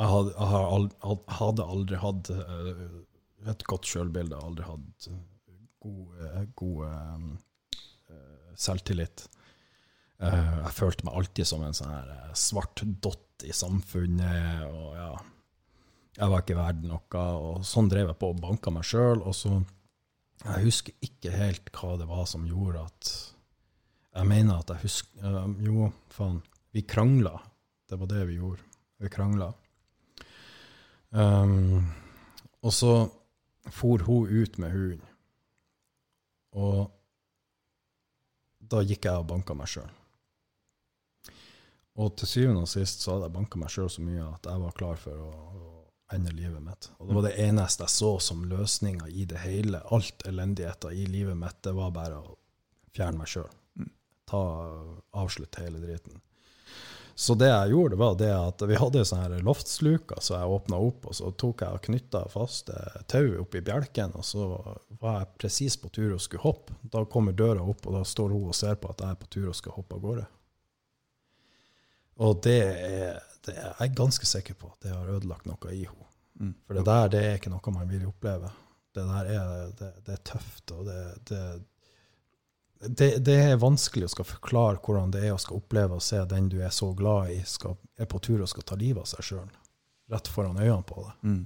jeg hadde, aldri hatt eh, et godt sjølbilde. Aldri hatt god, eh, god selvtillit. Jeg følte meg alltid som en sånn her svart dott i samfunnet. og ja, Jeg var ikke verd noe. og Sånn drev jeg på og banka meg sjøl. Og så Jeg husker ikke helt hva det var som gjorde at Jeg mener at jeg husker eh, Jo, faen. Vi krangla. Det var det vi gjorde. Vi krangla. Um, og så for hun ut med hunden. Og da gikk jeg og banka meg sjøl. Og til syvende og sist så hadde jeg banka meg sjøl så mye at jeg var klar for å, å ende livet mitt. Og det var det eneste jeg så som løsninga i det hele. Alt elendigheta i livet mitt, det var bare å fjerne meg sjøl. Ta Avslutte hele driten. Så det jeg gjorde, var det at vi hadde sånne loftsluker, så jeg åpna opp, og så tok jeg og knytta fast eh, tauet oppi bjelken, og så var jeg presis på tur og skulle hoppe. Da kommer døra opp, og da står hun og ser på at jeg er på tur og skal hoppe av gårde. Og det er, det er jeg ganske sikker på at det har ødelagt noe i henne. Mm. For det der det er ikke noe man vil oppleve. Det der er, det, det er tøft, og det, det, det, det er vanskelig å skal forklare hvordan det er å skal oppleve å se den du er så glad i, skal, er på tur og skal ta livet av seg sjøl. Rett foran øynene på deg. Mm.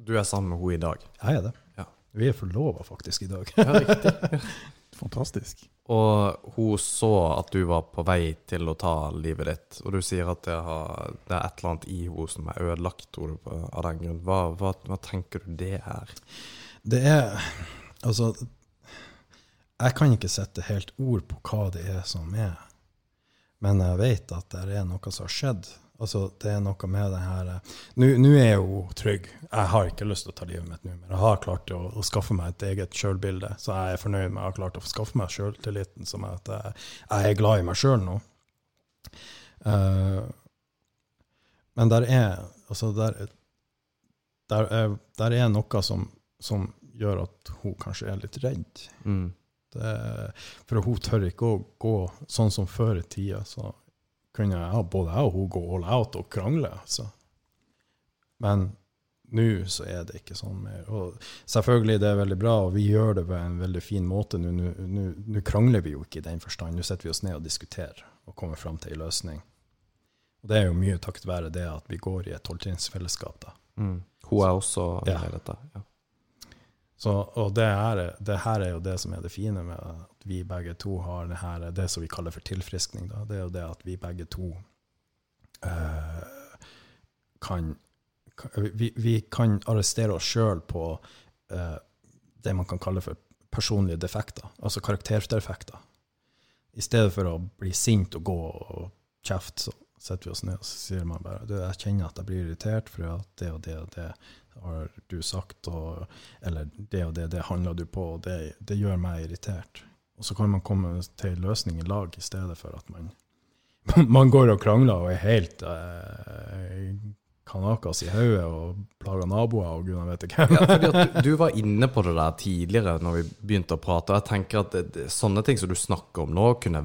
Du er sammen med henne i dag. Jeg er det. Ja. Vi er forlova faktisk i dag. Ja, riktig. Fantastisk. Og hun så at du var på vei til å ta livet ditt, og du sier at det, har, det er et eller annet i henne som er ødelagt du, av den grunn. Hva, hva, hva tenker du det er? Det er Altså, jeg kan ikke sette helt ord på hva det er som er. Men jeg vet at det er noe som har skjedd. Altså, det er noe med det her eh, Nå nå er jeg jo trygg. Jeg har ikke lyst til å ta livet mitt nå, men jeg har klart å, å skaffe meg et eget sjølbilde. Så jeg er fornøyd med at jeg har klart å skaffe meg sjøltilliten som er at jeg, jeg er glad i meg sjøl nå. Uh, men der er altså der, der, er, der er noe som, som gjør at hun kanskje er litt redd. Mm. Det, for hun tør ikke å gå sånn som før i tida. Så kunne jeg, både jeg og hun gå all out og krangle. Altså. Men nå så er det ikke sånn mer. Og selvfølgelig det er veldig bra, og vi gjør det på en veldig fin måte. Nå- krangler vi jo ikke i den forstand. Nå setter vi oss ned og diskuterer og kommer fram til en løsning. Og det er jo mye takket være det at vi går i et tolvtrinnsfellesskap. da. Mm. Hun er også med i dette. Ja. Så, og det, er, det her er jo det som er det fine med at vi begge to har det her, det som vi kaller for tilfriskning. Da. Det er jo det at vi begge to eh, kan, vi, vi kan arrestere oss sjøl på eh, det man kan kalle for personlige defekter, altså karakterdefekter. I stedet for å bli sint og gå og kjefte, så setter vi oss ned og så sier man bare du, jeg kjenner at jeg blir irritert for at det og det og det har du sagt, og, eller det og det, det handler du på, og det, det gjør meg irritert. Og så kan man komme til løsning i lag, i stedet for at man, man går og krangler og er helt eh, kanakas i hodet og plager naboer og gudene vet ikke. Ja, fordi at du, du var inne på det der tidligere når vi begynte å prate, og jeg tenker at det, sånne ting som du snakker om nå, kunne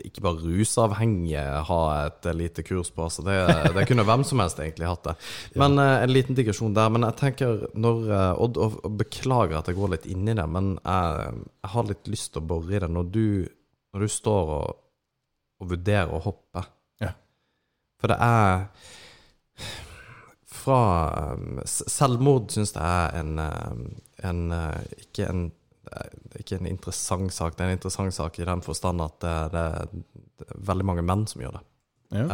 ikke bare rusavhengige ha et lite kurs på. Altså det, det kunne hvem som helst egentlig hatt det. Men eh, En liten digresjon der. Men jeg tenker når eh, Odd, og, og beklager at jeg går litt inn i det, men jeg, jeg har litt lyst til å bore i det. Når du, når du står og, og vurderer å hoppe Ja. For det er fra um, Selvmord syns jeg er en, en ikke en ikke en interessant sak. Det er en interessant sak i den forstand at det, det, det er veldig mange menn som gjør det. Ja.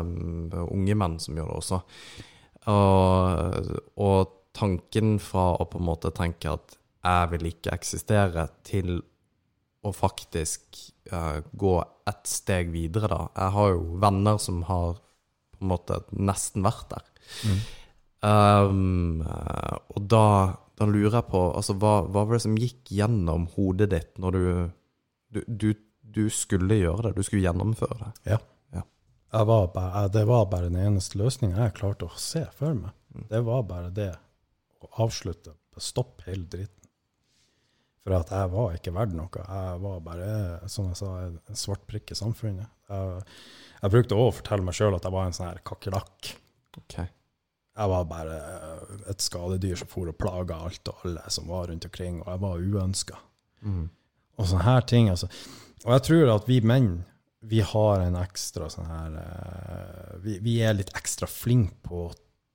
Um, unge menn som gjør det også. Og, og tanken fra å på en måte tenke at jeg vil ikke eksistere, til å faktisk uh, gå ett steg videre, da. Jeg har jo venner som har på en måte nesten vært der. Mm. Um, uh, og da, da lurer jeg på altså, hva, hva var det som gikk gjennom hodet ditt når du, du, du, du skulle gjøre det? Du skulle gjennomføre det? Ja. Ja. Var bare, det var bare den eneste løsninga jeg klarte å se for meg. Det var bare det å avslutte, stoppe hele dritten. For at jeg var ikke verdt noe. Jeg var bare, som jeg sa, en svart prikk i samfunnet. Jeg, jeg brukte òg å fortelle meg sjøl at jeg var en sånn her kakerlakk. Ok. Jeg var bare et skadedyr som for og plaga alt og alle som var rundt omkring, og jeg var uønska. Mm. Og sånne her ting, altså. Og jeg tror at vi menn, vi har en ekstra sånn her eh, vi, vi er litt ekstra flinke på å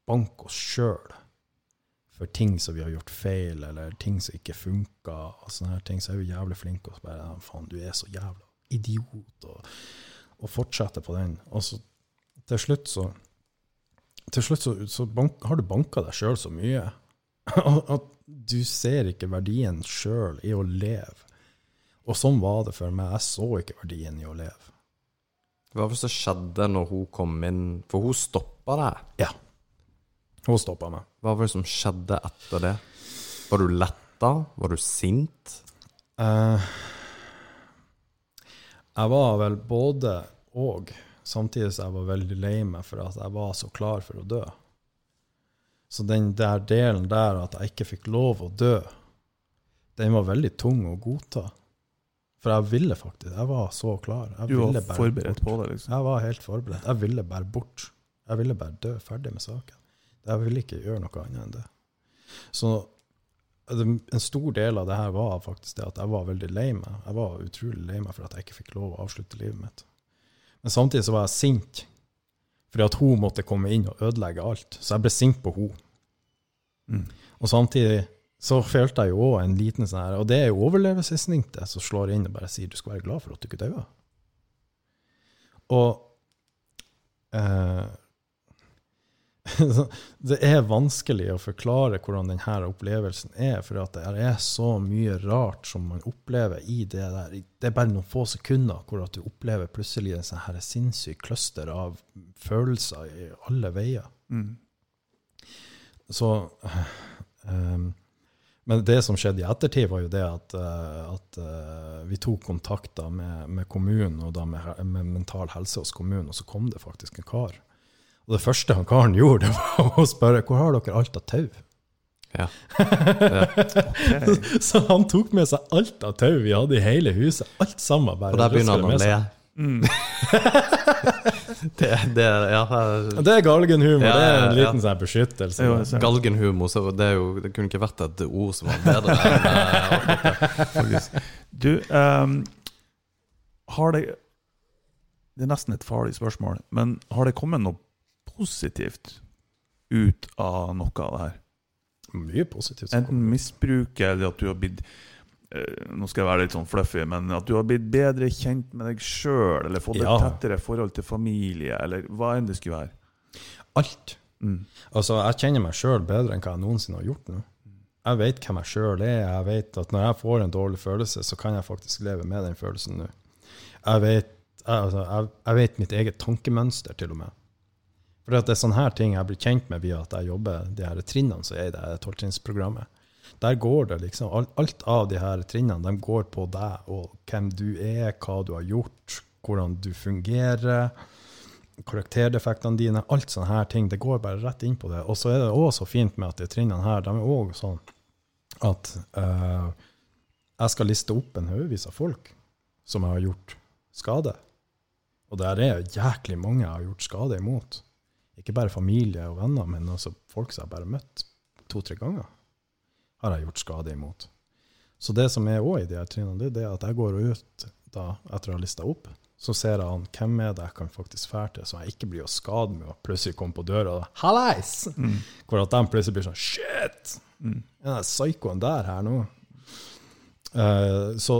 banke oss sjøl for ting som vi har gjort feil, eller ting som ikke funka, og sånne her ting. Så er vi jævlig flinke og så bare Faen, du er så jævla idiot, og, og fortsette på den. Og så til slutt så til slutt så, så bank, har du banka deg sjøl så mye at du ser ikke verdien sjøl i å leve. Og sånn var det for meg. Jeg så ikke verdien i å leve. Hva var det som skjedde når hun kom inn? For hun stoppa deg. Ja. Hun stoppa meg. Hva var det som skjedde etter det? Var du letta? Var du sint? Uh, jeg var vel både og, samtidig som jeg var veldig lei meg for at jeg var så klar for å dø. Så den der delen der at jeg ikke fikk lov å dø, den var veldig tung å godta. For jeg ville faktisk. Jeg var så klar. Jeg Du var forberedt bort. på det, liksom. Jeg var helt forberedt. Jeg ville bare bort. Jeg ville bare dø ferdig med saken. Jeg ville ikke gjøre noe annet enn det. Så en stor del av det her var faktisk det at jeg var veldig lei meg. Jeg var utrolig lei meg for at jeg ikke fikk lov å avslutte livet mitt. Men samtidig så var jeg sint fordi at hun måtte komme inn og ødelegge alt. Så jeg ble sint på hun. Mm. Og samtidig så følte jeg jo òg en liten sånn her Og det er jo overlevelsesinstinktet som slår inn og bare sier du skal være glad for at du ikke døde. Og eh, det er vanskelig å forklare hvordan denne opplevelsen er, for det er så mye rart som man opplever i det der. Det er bare noen få sekunder hvor du opplever plutselig en sånn sinnssyk cluster av følelser i alle veier. Mm. Så um, Men det som skjedde i ettertid, var jo det at, uh, at uh, vi tok kontakt med, med kommunen og da med, med Mental Helse hos kommunen, og så kom det faktisk en kar. Og det første han karen gjorde, det var å spørre hvor har dere alt av tau? Ja. Ok. Så han tok med seg alt av tau vi hadde i hele huset. Alt sammen. bare Og der begynner han å le. seg. Det, det, ja, Det er galgenhumor. Ja, det er en liten sånn beskyttelse. Jo. Galgenhumor, så det, er jo, det kunne ikke vært et ord som var bedre. enn. Faktisk. Du, um, har det Det er nesten et farlig spørsmål, men har det kommet noe positivt ut av noe av det her? Mye positivt. Enten misbruket, eller at du har blitt eh, Nå skal jeg være litt sånn fluffy, men at du har blitt bedre kjent med deg sjøl, eller fått et Ja. tettere forhold til familie, eller hva enn det skulle være. Alt. Mm. Altså, jeg kjenner meg sjøl bedre enn hva jeg noensinne har gjort nå. Jeg vet hvem jeg sjøl er. Jeg vet at når jeg får en dårlig følelse, så kan jeg faktisk leve med den følelsen nå. Jeg vet, jeg, altså, jeg, jeg vet mitt eget tankemønster, til og med. For det er sånne her ting jeg blir kjent med via at jeg jobber de her trinnene som er i det tolvtrinnsprogrammet. Der går det liksom alt, av de her trinnene de går på deg og hvem du er, hva du har gjort, hvordan du fungerer karakterdefektene dine, alt sånne her ting. Det går bare rett inn på det. Og så er det også så fint med at de trinnene her, de er òg sånn at uh, jeg skal liste opp en haugevis av folk som jeg har gjort skade. Og der er jæklig mange jeg har gjort skade imot. Ikke bare familie og venner, men også folk som jeg bare har møtt to-tre ganger, har jeg gjort skade imot. Så det som er òg i de her trinnene, det er at jeg går ut da, etter å ha lista opp, så ser jeg an hvem er det jeg kan faktisk fære til, så jeg ikke blir å skade med å plutselig komme på døra og Hallais! Hvor at de plutselig blir sånn Shit! Mm. Den psykoen der her nå? Uh, så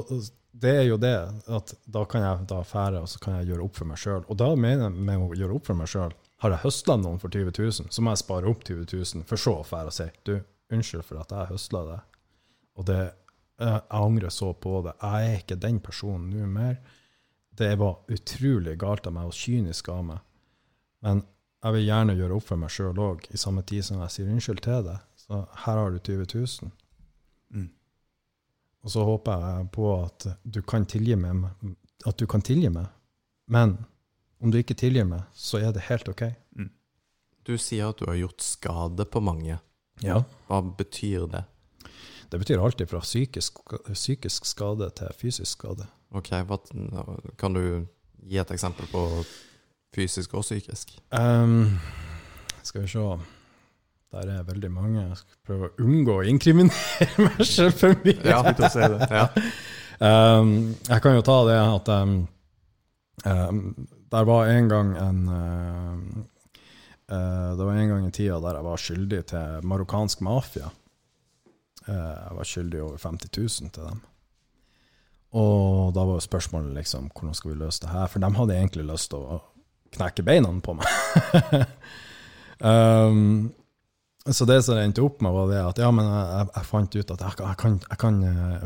det er jo det, at da kan jeg da fære, og så kan jeg gjøre opp for meg sjøl. Og da mener jeg med å gjøre opp for meg sjøl, har jeg høsla noen for 20 000, så må jeg spare opp 20 000, for så å fære og si du, unnskyld for at jeg høsla det. Og det, eh, jeg angrer så på det. Jeg er ikke den personen nå mer. Det var utrolig galt av meg og kynisk av meg. Men jeg vil gjerne gjøre opp for meg sjøl òg, i samme tid som jeg sier unnskyld til deg. Så her har du 20 000. Mm. Og så håper jeg på at du kan tilgi meg, at du kan tilgi meg. Men om du ikke tilgir meg, så er det helt OK. Du sier at du har gjort skade på mange. Ja. Hva betyr det? Det betyr alltid fra psykisk, psykisk skade til fysisk skade. Ok, hva, Kan du gi et eksempel på fysisk og psykisk? Um, skal vi se Der er veldig mange. Jeg skal prøve å unngå å inkriminere meg selv for mye. Ja. Si det. Ja. Um, jeg kan jo ta det at ehm, ehm, Der var en gang en uh, uh, Det var en gang i tida der jeg var skyldig til marokkansk mafia. Uh, jeg var skyldig over 50 000 til dem. Og da var jo spørsmålet liksom hvordan skal vi løse det her? For de hadde egentlig lyst til å knekke beina på meg. um, så det som endte opp med, var det at ja, men jeg, jeg fant ut at jeg, jeg kan,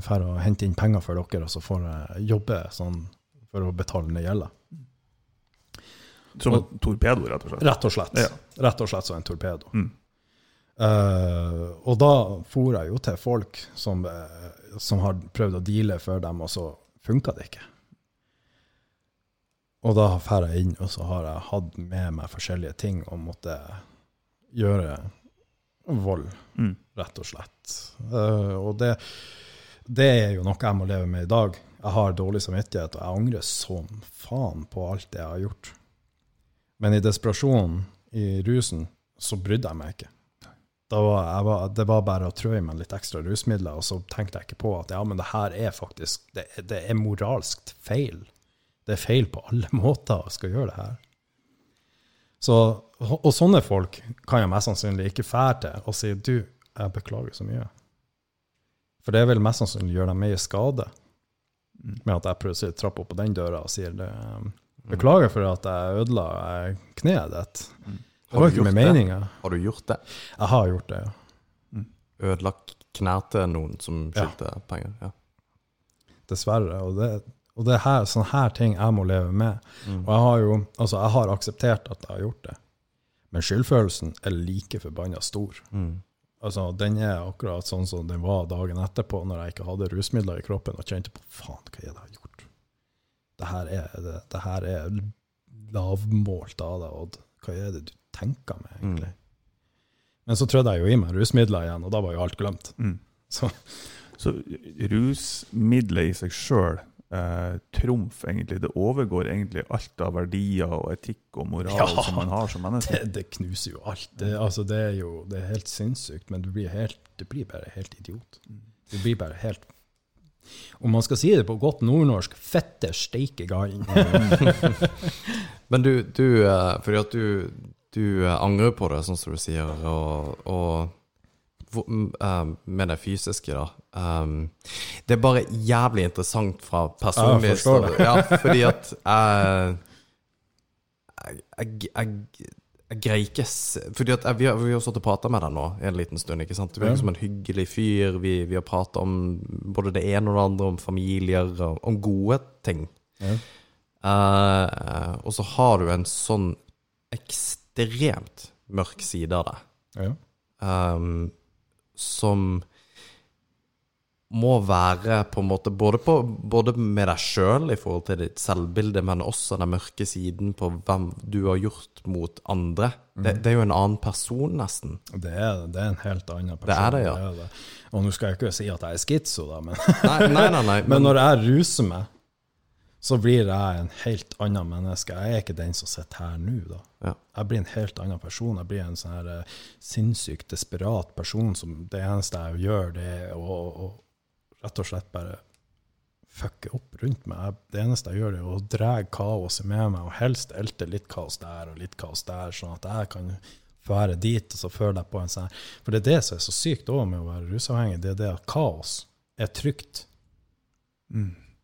fære og hente inn penger for dere, og så får jeg jobbe sånn for å betale ned gjelda. Som en torpedo, rett og slett. Rett og slett. Ja. Rett og slett som en torpedo. Mm. Uh, og da for jeg jo til folk som, eh, som har prøvd å deale for dem, og så funka det ikke. Og da drar jeg inn, og så har jeg hatt med meg forskjellige ting og måtte gjøre vold, Mm. rett og slett. Uh, og det, det er jo noe jeg må leve med i dag. Jeg har dårlig samvittighet, og jeg angrer som faen på alt det jeg har gjort. Men i desperasjonen, i rusen, så brydde jeg meg ikke. Var, var, det var bare å trø i meg litt ekstra rusmidler, og så tenkte jeg ikke på at ja, men det her er faktisk Det, det er moralsk feil. Det er feil på alle måter å skal gjøre det her. Så, og sånne folk kan jeg mest sannsynlig ikke fære til og si du, jeg beklager så mye. For det vil mest sannsynlig gjøre deg mer skade. Med at jeg plutselig trapper opp på den døra og sier det, beklager for at jeg ødela eh, kneet ditt. Mm. Det var ikke med meninga. Har du gjort det? Jeg har gjort det, ja. Ødelagt knær til noen som Ja. skyldte penger? Ja. Dessverre. Og det, og det er sånne her ting jeg må leve med. Og jeg har jo altså jeg har akseptert at jeg har gjort det. Men skyldfølelsen er like forbanna stor. Mm. Altså, Den er akkurat sånn som den var dagen etterpå, når jeg ikke hadde rusmidler i kroppen og kjente på faen, hva er det jeg har gjort? Det her er, det, det her er lavmålt av deg, Odd. Hva er det du tenker med, egentlig? Men så trødde jeg jo i meg rusmidler igjen, og da var jo alt glemt. Mm. Så Så rusmidler i seg sjøl eh, trumf, egentlig. Det overgår egentlig alt av verdier og etikk og moral Ja. som man har som menneske. det, det knuser jo alt. Det, altså, det er jo det er helt sinnssykt, men du blir, helt, du blir bare helt idiot. Du blir bare helt Om man skal si det på godt nordnorsk fette steike gallen. Men du, du eh, Fordi at du, du eh, angrer på det, sånn som du sier, og, og med det fysiske, da. Um, det er bare jævlig interessant fra personlig Ja, jeg. Ja, fordi at jeg jeg, jeg, jeg, jeg greier ikke Fordi at jeg, vi har, vi har stått og prata med deg nå en liten stund. ikke sant? Du virker Ja. som en hyggelig fyr. Vi, vi har prata om både det ene og det andre, om familier, og om gode ting. Ja. Uh, og så har du en sånn ekstremt mørk side av deg, Ja. ehm, som må være på en måte både, på, både med deg sjøl i forhold til ditt selvbilde, men også den mørke siden på hvem du har gjort mot andre. Det, det er jo en annen person, nesten. Det er, det er en helt annen person. Det er det, ja. det. Og nå skal jeg ikke si at jeg er skitso, da, men, Nei, nei, nei. nei men når jeg ruser meg, så blir jeg en helt annen menneske. Jeg er ikke den som sitter her nå, da. Ja. Jeg blir en helt annen person. Jeg blir en sånn her eh, sinnssykt desperat person som det eneste jeg gjør, det er å, å rett og slett bare fucke opp rundt meg. Jeg, det eneste jeg gjør, det er å dra kaoset med meg, og helst elte litt kaos der og litt kaos der, sånn at jeg kan fære dit, og så føler jeg på en sånn For det er det som er så sykt òg med å være rusavhengig, det er det at kaos er trygt.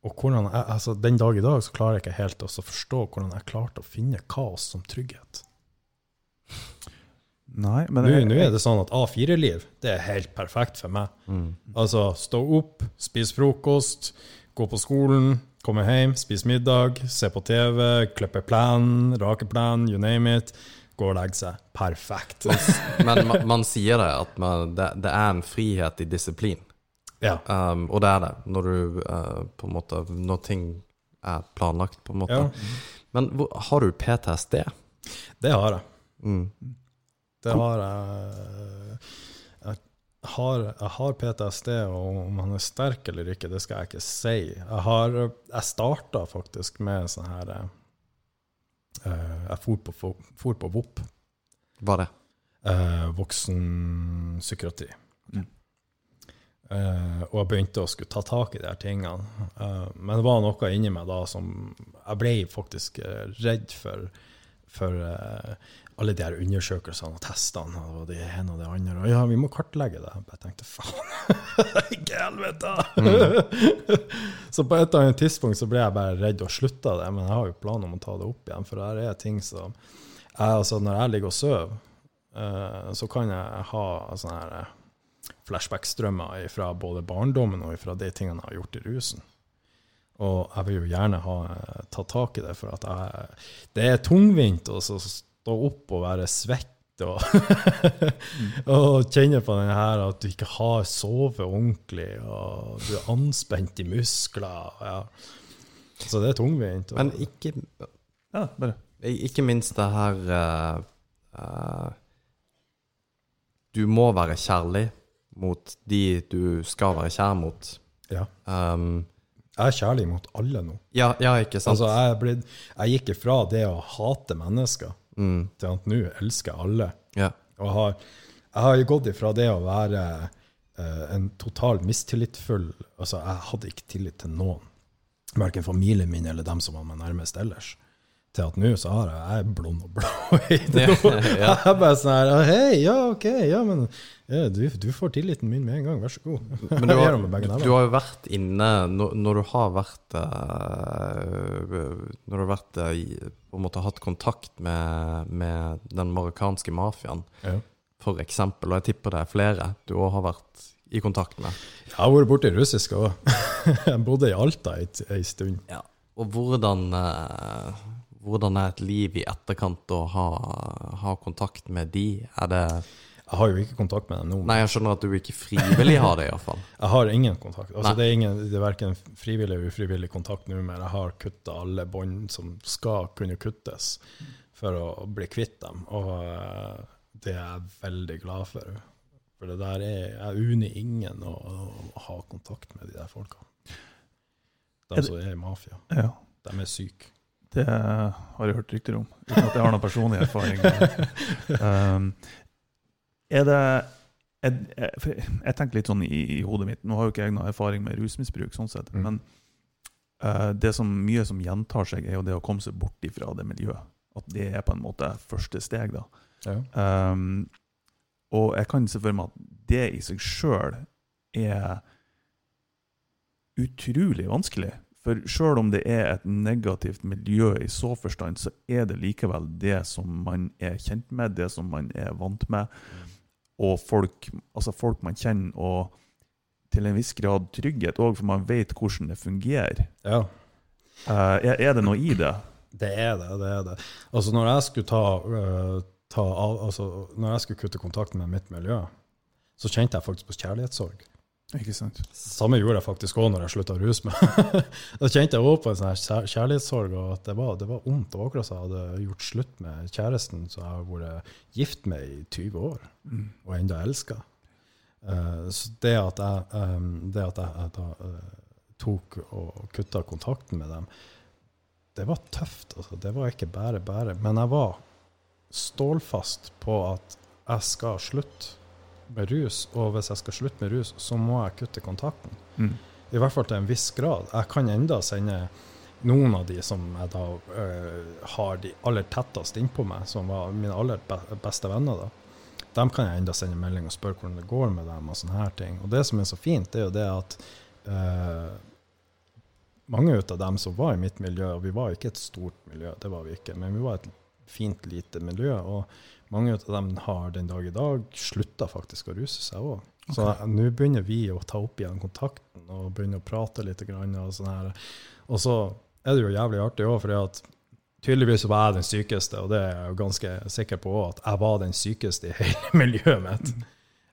Og hvordan jeg, altså Den dag i dag så klarer jeg ikke helt å forstå hvordan jeg klarte å finne kaos som trygghet. Nei, men Nå, jeg- nå er det sånn at A4-liv det er helt perfekt for meg. Altså stå opp, spise frokost, gå på skolen, komme hjem, spise middag, se på TV, klippe plenen, rake plenen, you name it. Gå og legge seg. Perfekt. Men man, man sier det, at man, det, det er en frihet i disiplin. Ja. Um, og det er det, når du uh, på en måte Når ting er planlagt, på en måte. Ja. Men hvor, har du PTSD? Det har jeg. Mm. Det har jeg. Jeg har, jeg har PTSD, og om han er sterk eller ikke, det skal jeg ikke si. Jeg, har, jeg starta faktisk med sånn her eh, Jeg for på, for på VOP, Hva er det? eh, voksenpsykiatri. Mm. Eh, og jeg begynte å skulle ta tak i de her tingene. Uh, men det var noe inni meg da som Jeg ble faktisk eh, redd for, for alle de her undersøkelsene og testene og det ene og det andre. Og ja, vi må kartlegge det. Jeg tenkte faen, ikke helvete! så på et eller annet tidspunkt så ble jeg bare redd og slutta det, men jeg har jo planer om å ta det opp igjen, for her er ting som jeg, altså Når jeg ligger og sover, så kan jeg ha sånne her flashback-strømmer fra både barndommen og fra de tingene jeg har gjort i rusen. Og jeg vil jo gjerne ha eh, tatt tak i det, for at jeg, det er tungvint å stå opp og være svett og, og kjenne på den her at du ikke har sovet ordentlig, og du er anspent i muskler. Ja. Så det er tungvint. Og, Men ikke, Ja, bare. ikke minst det her uh, uh, Du må være kjærlig mot de du skal være kjær mot. ja. Um, Jeg er kjærlig mot alle nå. ja, ja, ikke sant? Altså, jeg, ble, jeg gikk ifra det å hate mennesker mm, til at nå elsker jeg alle. ja. Og har, jeg har gått ifra det å være eh, en total mistillitsfull Altså, jeg hadde ikke tillit til noen. Verken familien min eller dem som var meg nærmest ellers. Til at nå så har jeg, jeg er blond og blå i det. Ja, ja. Jeg er bare sånn her Hei, ja, ok, ja, men ja, du, du får tilliten min med en gang, vær så god. Men du har, du, har jo vært inne Når, når du har vært eh, Når du har vært eh, på en måte hatt kontakt med, med den marokkanske mafiaen, Ja. for eksempel, og jeg tipper det er flere du òg har vært i kontakt med. Jeg har vært borti russisk òg. Jeg bodde i Alta ei, stund. stund. Og hvordan, eh, hvordan er et liv i etterkant å ha, ha kontakt med de? Er det Jeg har jo ikke kontakt med dem nå. Nei, jeg skjønner at du ikke frivillig har det, iallfall. Jeg har ingen kontakt. Altså, det er, ingen, det er verken frivillig eller ufrivillig kontakt nå, men jeg har kutta alle bånd som skal kunne kuttes for å bli kvitt dem. Og eh, det er jeg veldig glad for. For det der er Jeg unner ingen å, å ha kontakt med de der folka. De som er i mafia. Ja. De er syke. Det har jeg hørt rykter om, uten at jeg har noen personlig erfaring. Um, er det jeg, jeg, jeg tenker litt sånn i, i hodet mitt Nå har jo ikke jeg noen erfaring med rusmisbruk, sånn sett, Mm. men uh, det som mye som gjentar seg, er jo det å komme seg bort ifra det miljøet. At det er på en måte første steg. da. Ja. Um, og jeg kan se for meg at det i seg sjøl er utrolig vanskelig. For sjøl om det er et negativt miljø i så forstand, så er det likevel det som man er kjent med, det som man er vant med, og folk, altså folk man kjenner, og til en viss grad trygghet òg, for man vet hvordan det fungerer. ja. Eh, er, er det noe i det? Det er det. det er det. Altså Når jeg skulle ta, øh, ta av, altså Når jeg skulle kutte kontakten med mitt miljø, så kjente jeg faktisk på kjærlighetssorg. Ikke sant? Samme gjorde jeg faktisk òg når jeg slutta å ruse meg. da kjente jeg òg på en sånn kjærlighetssorg, og at det var, det var vondt. Det var akkurat som jeg hadde gjort slutt med kjæresten som jeg har vært gift med i 20 år, Mm. og enda elska. så det at jeg, um, det at jeg, jeg da, uh, tok og kutta kontakten med dem, det var tøft. Altså. Det var ikke bare bare. Men jeg var stålfast på at jeg skal slutte med rus, og hvis jeg skal slutte med rus, så må jeg kutte kontakten. Mm. I hvert fall til en viss grad. Jeg kan enda sende noen av de som jeg da øh, har de aller tettest innpå meg, som var mine aller be beste venner, da. Dem kan jeg enda sende melding og spørre hvordan det går med dem. og sånne her ting. Og det som er så fint, det er jo det at øh, mange av dem som var i mitt miljø, og vi var ikke et stort miljø, det var vi ikke, men vi var et fint, lite miljø. Og mange av dem har den dag i dag slutta faktisk å ruse seg òg. Så Ok. nå begynner vi å ta opp igjen kontakten og begynne å prate litt. Grann, og, sånn her. og så er det jo jævlig artig òg, at tydeligvis var jeg den sykeste, og det er jeg jo ganske sikker på at jeg var den sykeste i hele miljøet mitt.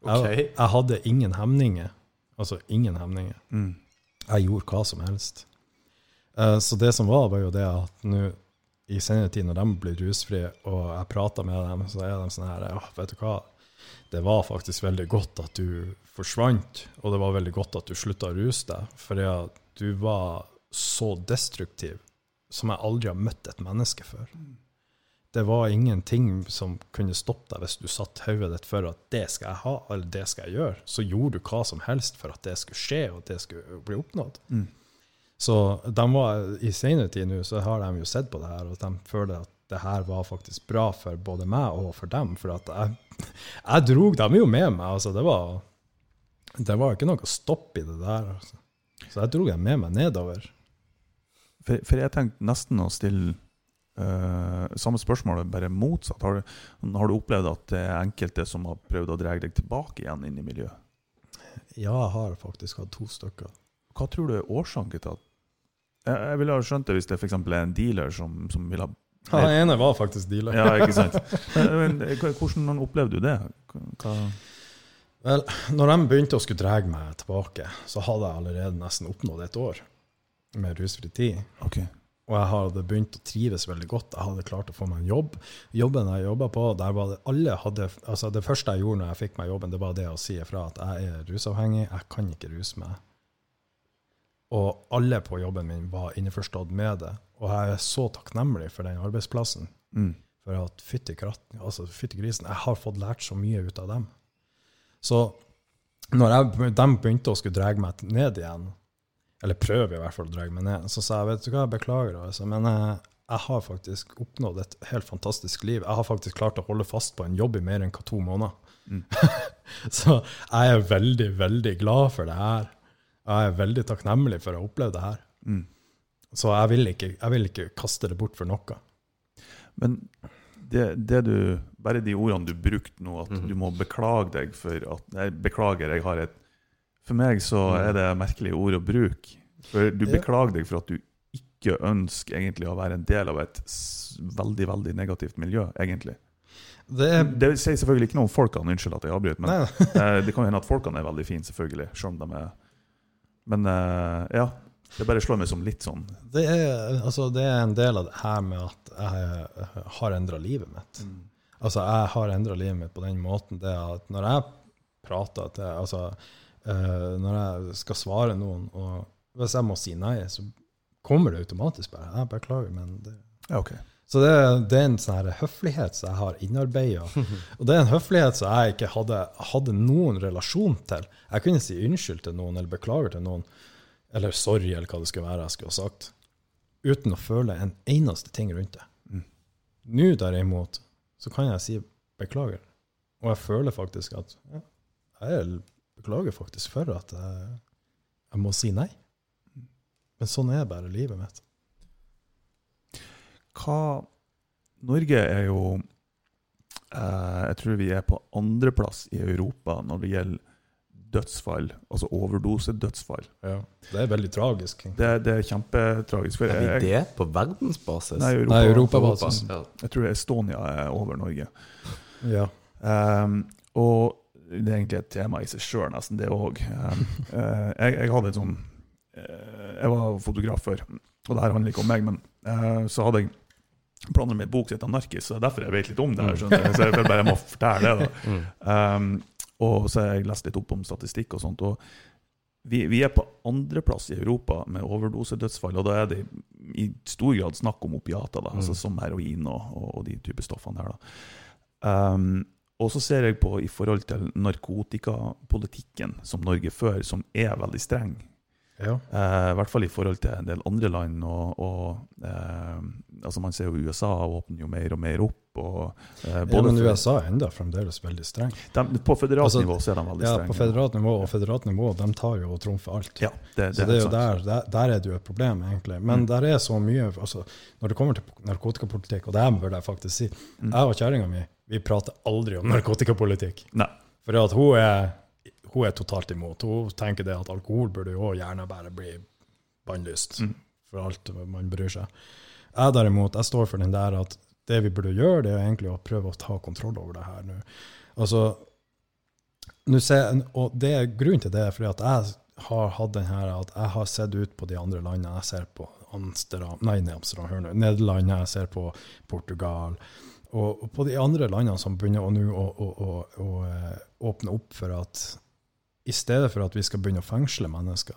Okay. Jeg, jeg hadde ingen hemninger. Altså ingen hemninger. Mm. Jeg gjorde hva som helst. Uh, så det som var, var jo det at nå i senere tid, når de blir rusfrie, og jeg prater med dem, så er de sånn her Ja, vet du hva, det var faktisk veldig godt at du forsvant, og det var veldig godt at du slutta å ruse deg, fordi ja, du var så destruktiv som jeg aldri har møtt et menneske før. Det var ingenting som kunne stoppe deg hvis du satt hodet ditt for at det skal jeg ha, eller det skal jeg gjøre. Så gjorde du hva som helst for at det skulle skje, og at det skulle bli oppnådd. Mm. Så de var, i senere tid nå så har de jo sett på det her, og de føler at det her var faktisk bra for både meg og for dem. For at jeg, jeg drog dem jo med meg. altså Det var, det var ikke noe stopp i det der. Altså. Så jeg drog dem med meg nedover. For, for jeg tenkte nesten å stille uh, samme spørsmål, bare motsatt. Har, du- har du opplevd at det er enkelte som har prøvd å dra deg tilbake igjen inn i miljøet? Ja, jeg har faktisk hatt to stykker. Hva tror du er årsaken til at Jeg, ville ha skjønt det hvis det f.eks. er en dealer som, som vil ha Ja, ene var faktisk dealer. Ja, ikke sant? Men, hvordan opplevde du det? Hva, Vel, når de begynte å skulle dra meg tilbake, så hadde jeg allerede nesten oppnådd et år med rusfri tid. Okay. Og jeg hadde begynt å trives veldig godt. Jeg hadde klart å få meg en jobb. Jobben jeg jobba på, der var det alle hadde altså Det første jeg gjorde når jeg fikk meg jobben, det var det å si ifra at jeg er rusavhengig, jeg kan ikke ruse meg. Og alle på jobben min var innforstått med det. Og jeg er så takknemlig for den arbeidsplassen. Mm. For at fytti kratten, altså fytti grisen, jeg har fått lært så mye ut av dem. Så når jeg, de begynte å skulle dra meg ned igjen, eller prøve i hvert fall å dra meg ned, så sa jeg vet du hva, jeg beklager, altså, men jeg, jeg har faktisk oppnådd et helt fantastisk liv. Jeg har faktisk klart å holde fast på en jobb i mer enn to måneder. Mm. Så jeg er veldig, veldig glad for det her. Jeg er veldig takknemlig for å ha opplevd det her. Mm. Så jeg vil ikke, jeg vil ikke kaste det bort for noe. Men det, det du Bare de ordene du brukte nå, at mm. du må beklage deg for at Nei, beklager, jeg har et For meg så Mhm. er det merkelige ord å bruke. For du beklager deg for at du ikke ønsker egentlig å være en del av et veldig, veldig negativt miljø, egentlig. Det Det sier selvfølgelig ikke noe om folkene, unnskyld at jeg avbryter, men eh, det kan jo hende at folkene er veldig fine, selvfølgelig, selv om de er Men eh, ja, det bare slår meg som litt sånn det, er, altså, det er en del av det her med at jeg eh, har endra livet mitt. Altså, jeg har endra livet mitt på den måten det at når jeg prater til Altså, eh, når jeg skal svare noen, og hvis jeg må si nei, så kommer det automatisk bare. Jeg beklager, men det Ja, ok. Så det, det er en sånn høflighet som jeg har innarbeida. Og det er en høflighet som jeg ikke hadde, hadde noen relasjon til. Jeg kunne si unnskyld til noen, eller beklager til noen, eller sorry, eller hva det skulle være jeg skulle ha sagt, uten å føle en eneste ting rundt det. Mm. Nå derimot, så kan jeg si beklager. Og jeg føler faktisk at ja, jeg beklager faktisk for at jeg, jeg må si nei. Men sånn er bare livet mitt. Hva Norge er jo eh, Jeg tror vi er på andreplass i Europa når det gjelder dødsfall, altså overdosedødsfall. Ja. Det er veldig tragisk. Det, det er kjempetragisk. For Er vi det på verdensbasis? nei, Europa, Nei, Europabasis. Europa. Jeg tror Estonia er over Norge. Ja. Um, og det er egentlig et tema i seg sjøl, nesten, det òg. Um, eh, jeg, jeg hadde et sånn eh, Jeg var fotograf før, og det her handler ikke om meg, men uh, så hadde jeg planer med en bok som heter 'Anarkis', så det er derfor jeg vet litt om det. her, skjønner jeg, Så jeg føler bare jeg må fortelle det. da. Mm. Um, og så har jeg lest litt opp om statistikk og sånt. og vi, vi er på andreplass i Europa med overdosedødsfall, og da er det i stor grad snakk om opiater, da, altså Mm. som heroin og, og, og de type stoffene her. da. Um, og så ser jeg på i forhold til narkotikapolitikken som Norge fører, som er veldig streng. Ja. Eh, I hvert fall i forhold til en del andre land. Og, og eh, altså Man ser jo USA åpner jo mer og mer opp. Og, eh, ja, men USA er enda fremdeles veldig streng. de, på føderalt Altså, nivå så er de veldig Ja, strenge. på federalt nivå og federalt nivå, de tar jo og trumfer alt. Ja, det, så det er jo der, der, der er det jo et problem, egentlig. Men Mm. der er så mye altså, Når det kommer til narkotikapolitikk, og det her bør jeg faktisk si Mm. Jeg og kjerringa mi vi prater aldri om narkotikapolitikk. Nei. For at hun er, hun er totalt imot. Hun tenker det at alkohol burde jo gjerne bare bli bannlyst Mm. for alt man bryr seg. Jeg derimot, jeg står for den der at det vi burde gjøre, det er egentlig å prøve å ta kontroll over det her nå. Altså, ser, og det er grunnen til det er fordi at jeg har hatt den her at jeg har sett ut på de andre landene. Jeg ser på Amsterdam, nei, Amsterdam, hør nå, Nederland, jeg ser på Portugal. Og, og på de andre landene som begynner å, å, å, å eh, åpne opp for at i stedet for at vi skal begynne å fengsle mennesker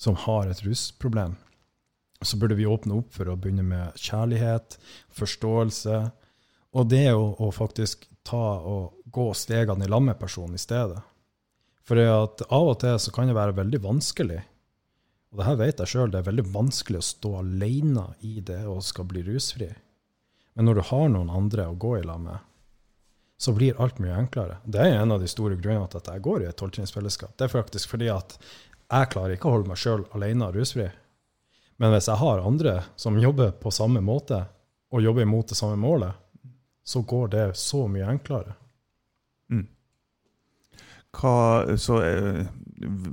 som har et rusproblem, så burde vi åpne opp for å begynne med kjærlighet, forståelse, og det å, å faktisk ta og gå stegene i lag med personen i stedet. For av og til så kan det være veldig vanskelig, og det her vet jeg sjøl, det er veldig vanskelig å stå alene i det og skal bli rusfri. Men når du har noen andre å gå i lag med, så blir alt mye enklere. Det er en av de store grunnene til at jeg går i et tolvtrinnsfellesskap. Det er faktisk fordi at jeg klarer ikke å holde meg sjøl alene rusfri. Men hvis jeg har andre som jobber på samme måte, og jobber imot det samme målet, så går det så mye enklere. Mm. Hva, så, eh,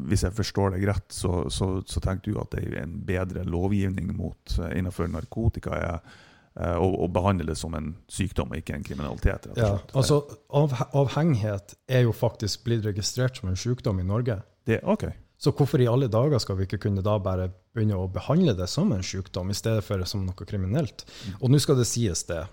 hvis jeg forstår deg rett, så, så, så tenker du at det er en bedre lovgivning mot, eh, innenfor narkotika er eh, å, å behandle det som en sykdom og ikke en kriminalitet? rett og Ja, altså av, Avhengighet er jo faktisk blitt registrert som en sykdom i Norge. det, ok. Så hvorfor i alle dager skal vi ikke kunne da bare begynne å behandle det som en sykdom, i stedet for som noe kriminelt? Og nå skal det sies det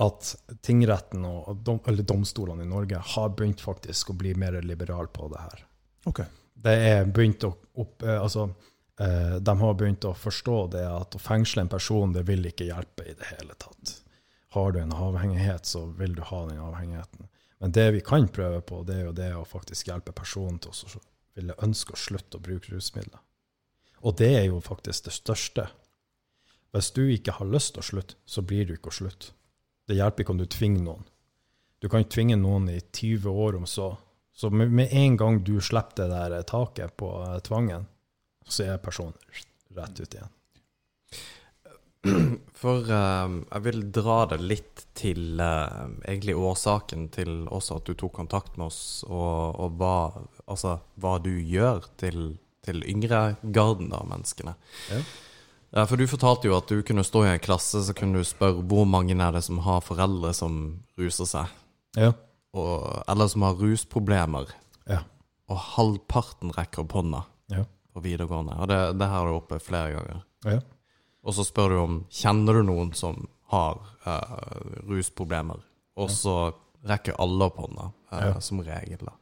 at tingretten og dom, eller domstolene i Norge har begynt faktisk å bli mer liberale på det her. Okay. Det er begynt å opp, eh, altså, de har begynt å forstå det at å fengsle en person, det vil ikke hjelpe i det hele tatt. Har du en avhengighet, så vil du ha den avhengigheten. Men det vi kan prøve på, det er jo det å faktisk hjelpe personen til å ville ønske å slutte å bruke rusmidler. Og det er jo faktisk det største. Hvis du ikke har lyst til å slutte, så blir du ikke å slutte. Det hjelper ikke om du tvinger noen. Du kan ikke tvinge noen i 20 år om så. Så med, en gang du slipper det der taket på eh, tvangen, så er personen rett ut igjen. For uh, jeg vil dra det litt til uh, egentlig årsaken til også at du tok kontakt med oss, og, og hva, altså, hva du gjør til, til yngre garden av menneskene. Ja. Uh, for du fortalte jo at du kunne stå i en klasse, så kunne du spørre hvor mange er det som har foreldre som ruser seg, Ja. og, eller som har rusproblemer, Ja. og halvparten rekker opp hånda. På videregående. Og det, det har du oppe flere ganger. ja. Og så spør du om kjenner du noen som har uh, rusproblemer, og så rekker alle opp hånda, uh, Ja. som regel. da.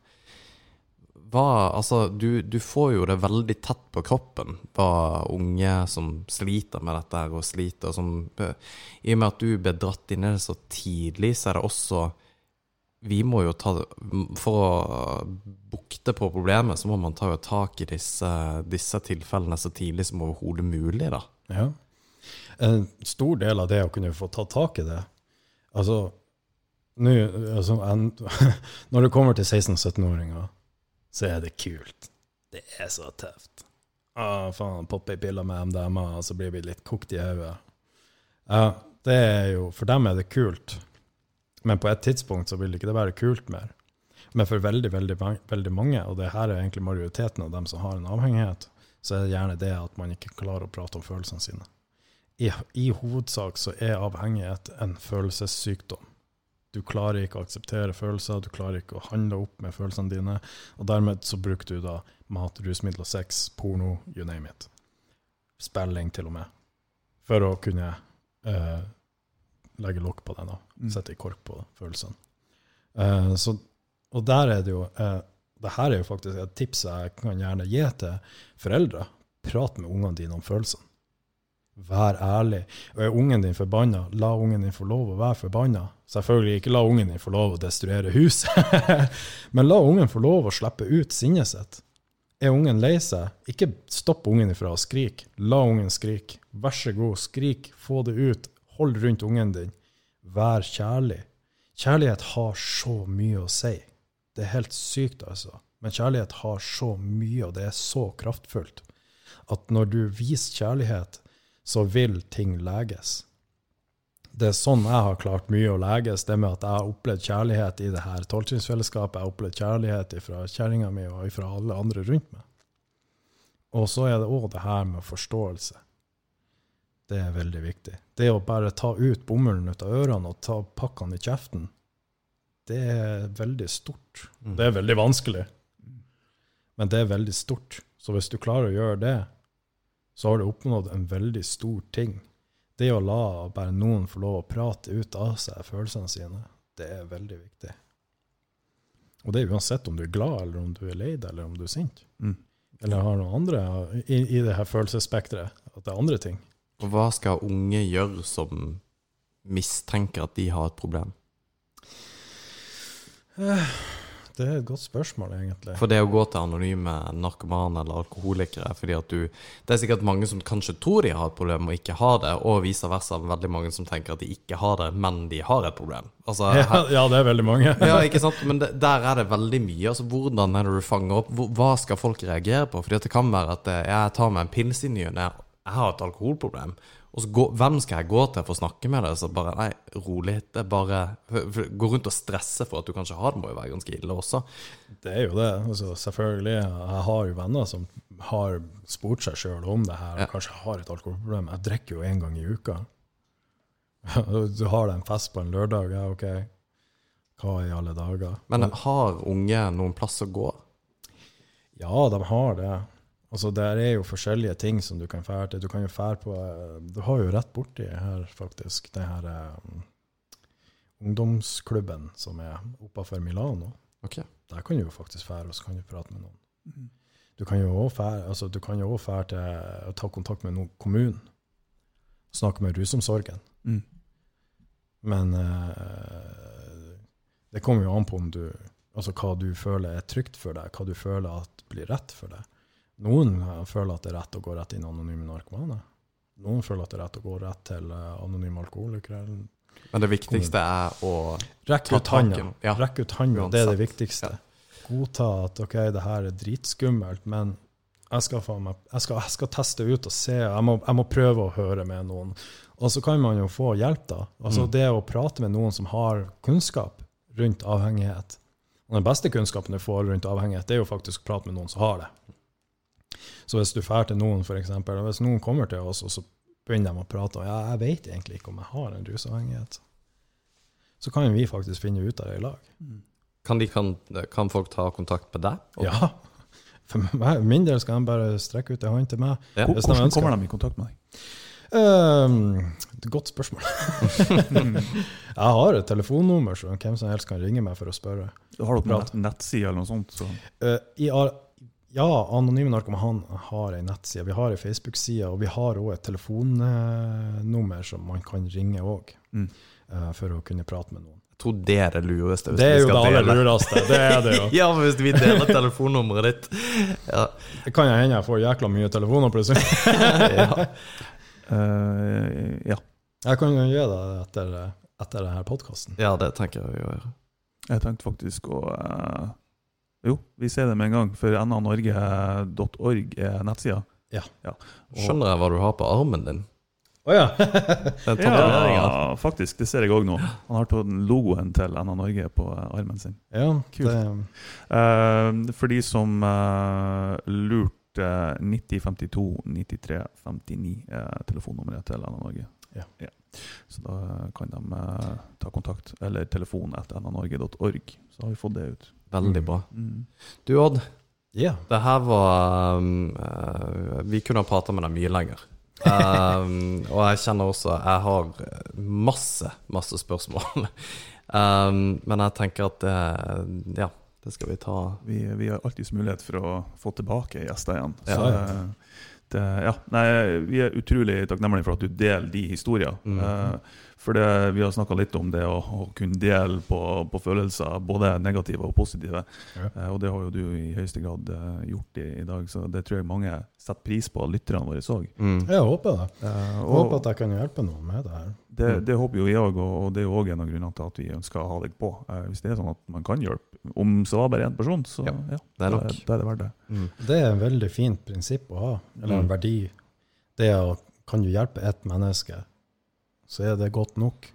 Hva, altså, du, du får jo det veldig tett på kroppen, hva unge som sliter med dette her, og sliter som eh, I og med at du ble dratt inn i det så tidlig, så er det også Vi må jo ta For å bukte på problemet, så må man ta tak i disse, disse tilfellene så tidlig som overhodet mulig, da. Ja. En stor del av det å kunne få ta tak i det Altså, nå, altså en, Når det kommer til 16-17-åringer, så er det kult. Det er så tøft. Ah, faen, poppe ei pille med MDMA, og så blir vi litt kokt i hodet. Ja, det er jo For dem er det kult. Men på et tidspunkt så vil ikke det være kult mer. Men for veldig, veldig, veldig mange, og det her er egentlig majoriteten av dem som har en avhengighet, så er det gjerne det at man ikke klarer å prate om følelsene sine. I, i hovedsak så er avhengighet en følelsessykdom. Du klarer ikke å akseptere følelser, du klarer ikke å handle opp med følelsene dine, og dermed så bruker du da mat, rusmidler, sex, porno, you name it. Spilling til og med. For å kunne eh, legge lokk på den, da. Mm. Sette i kork på følelsene. Eh, så, og der er det jo eh, det her er jo faktisk et tips jeg kan gjerne gi til foreldre. Prat med ungene dine om følelsene. Vær ærlig. Og er ungen din forbanna, la ungen din få lov å være forbanna. Selvfølgelig ikke la ungen din få lov å destruere huset, men la ungen få lov å slippe ut sinnet sitt. Er ungen lei seg, ikke stopp ungen ifra å skrike. La ungen skrike. Vær så god, skrik, få det ut. Hold rundt ungen din. Vær kjærlig. Kjærlighet har så mye å si. Det er helt sykt, altså. Men kjærlighet har så mye, og det er så kraftfullt, at når du viser kjærlighet, så vil ting leges. Det er sånn jeg har klart mye å leges, det med at jeg har opplevd kjærlighet i det her tolvtrinnsfellesskapet, jeg har opplevd kjærlighet fra kjerringa mi og fra alle andre rundt meg. Og så er det òg det her med forståelse. Det er veldig viktig. Det å bare ta ut bomullen ut av ørene og ta pakkene i kjeften, det er veldig stort. Mm. Det er veldig vanskelig, men det er veldig stort. Så hvis du klarer å gjøre det, så har du oppnådd en veldig stor ting. Det å la bare noen få lov å prate ut av seg følelsene sine, det er veldig viktig. Og det er uansett om du er glad, eller om du er lei deg, eller om du er sint. Mm. Eller har noen andre i, i det her følelsesspekteret. At det er andre ting. Og hva skal unge gjøre som mistenker at de har et problem? Det er et godt spørsmål, egentlig. For det å gå til anonyme narkomane eller alkoholikere fordi at du Det er sikkert mange som kanskje tror de har et problem og ikke har det, og vice versa veldig mange som tenker at de ikke har det, men de har et problem. Altså, Ja, her, ja, det er veldig mange. ja, ikke sant? Men det, der er det veldig mye. Altså, Hvordan er det du fanger opp? Hva skal folk reagere på? Fordi at det kan være at eh, jeg tar meg en pils i ny og ne. Jeg har et alkoholproblem. Og så gå, hvem skal jeg gå til for å snakke med deg? Så bare Nei, rolig. Det bare Gå rundt og stresse for at du kanskje har det, må jo være ganske ille også. Det er jo det. Altså, selvfølgelig. Jeg har jo venner som har spurt seg sjøl om det her, og Ja. kanskje har et alkoholproblem. Jeg drikker jo én gang i uka. Du har deg en fest på en lørdag, ja, OK. Hva i alle dager? Men har unge noen plass å gå? Ja, de har det. Altså, Der er jo forskjellige ting som du kan fære til. Du kan jo fære på eh, Du har jo rett borti her, faktisk, det her um, ungdomsklubben som er oppafor Milano. Ok. Der kan du jo faktisk fære, og så kan du prate med noen. Mhm. Du kan jo også fære, altså, fære til å ta kontakt med noen kommunen. Snakke med rusomsorgen. Mm. Men uh, det kommer jo an på om du, altså hva du føler er trygt for deg, hva du føler at blir rett for deg. Noen eh, føler at det er rett å gå rett inn anonyme narkomane. Noen føler at det er rett å gå rett til eh, anonyme alkoholikere. Men det viktigste er å Rekke ut handa. ja. Rekk ut handa, det er det viktigste. Godta at ok, det her er dritskummelt, men jeg skal, meg, jeg skal, jeg skal teste ut og se. Jeg må, jeg må prøve å høre med noen. Og så kan man jo få hjelp, da. Altså Mm. Det å prate med noen som har kunnskap rundt avhengighet. Og den beste kunnskapen du får rundt avhengighet, det er jo faktisk å prate med noen som har det. Så hvis du drar til noen, for eksempel, og hvis noen kommer til oss, og så begynner de å prate, og ja, jeg vet egentlig ikke om jeg har en rusavhengighet, så kan vi faktisk finne ut av det i lag. Kan, de, kan, kan folk ta kontakt med deg? Og- Ja. For meg, min del skal de bare strekke ut en hånd til meg. Ja. Hvordan de kommer de i kontakt med deg? Ehm, godt spørsmål. jeg har et telefonnummer, så hvem som helst kan ringe meg for å spørre. Har dere nettside eller noe sånt? Så. Eh, i, ja, Anonyme Narkoman har ei nettside, vi har ei Facebook-side, og vi har òg et telefonnummer som man kan ringe òg, Mm. for å kunne prate med noen. Jeg tror det er det lureste. hvis Det er vi jo det aller lureste. Det er det jo. Ja, hvis vi deler telefonnummeret ditt. Ja. Det kan jeg hende jeg får jækla mye telefoner plutselig. ja. Uh, ja. Jeg kan jo gi deg det etter, etter denne podkasten. ja, det tenker jeg å gjøre. Jeg tenkte faktisk å eh, Jo, vi ser det med en gang, for nanorge.org er nettsida. Ja. Og- Skjønner jeg hva du har på armen din? Å ja. Den. Ja, faktisk. Det ser jeg òg nå. Han har tatt logoen til NA Norge på eh, armen sin. ja Kult. det, Eh, for de som uh, lurte 9052 93 59 er telefonnummeret til NA Norge. Ja. Så da kan de eh, ta kontakt, eller telefon etter nanorge.org. Så har vi fått det ut. Veldig bra. Mm. Du Odd, ja. det her var um, uh, Vi kunne ha prata med deg mye lenger. Um, og jeg kjenner også Jeg har masse, masse spørsmål. Um, men jeg tenker at det, ja, det skal vi ta Vi, vi har alltids mulighet for å få tilbake gjester igjen. Så, Ja, ja. eh, Det, ja, nei, vi er utrolig takknemlige for at du deler de historiene. Mm. Eh, for det, vi har snakka litt om det å, å kunne dele på, på følelser, både negative og positive. Ja. Eh, og det har jo du i høyeste grad eh, gjort i, i dag, så det tror jeg mange setter pris på, lytterne våre òg. mm. Jeg håper det. Eh, Jeg og håper at jeg kan hjelpe noen med det her. det, det håper jo jeg òg, og, og det er jo òg en av grunnene til at vi ønsker å ha deg på. Eh, hvis det er sånn at man kan hjelpe, om så var bare én person, så Ja, ja, det er nok. da er det verdt det. Mm. Det er en veldig fint prinsipp å ha, eller en Mm. verdi. Det å kan du hjelpe ett menneske, så er det godt nok.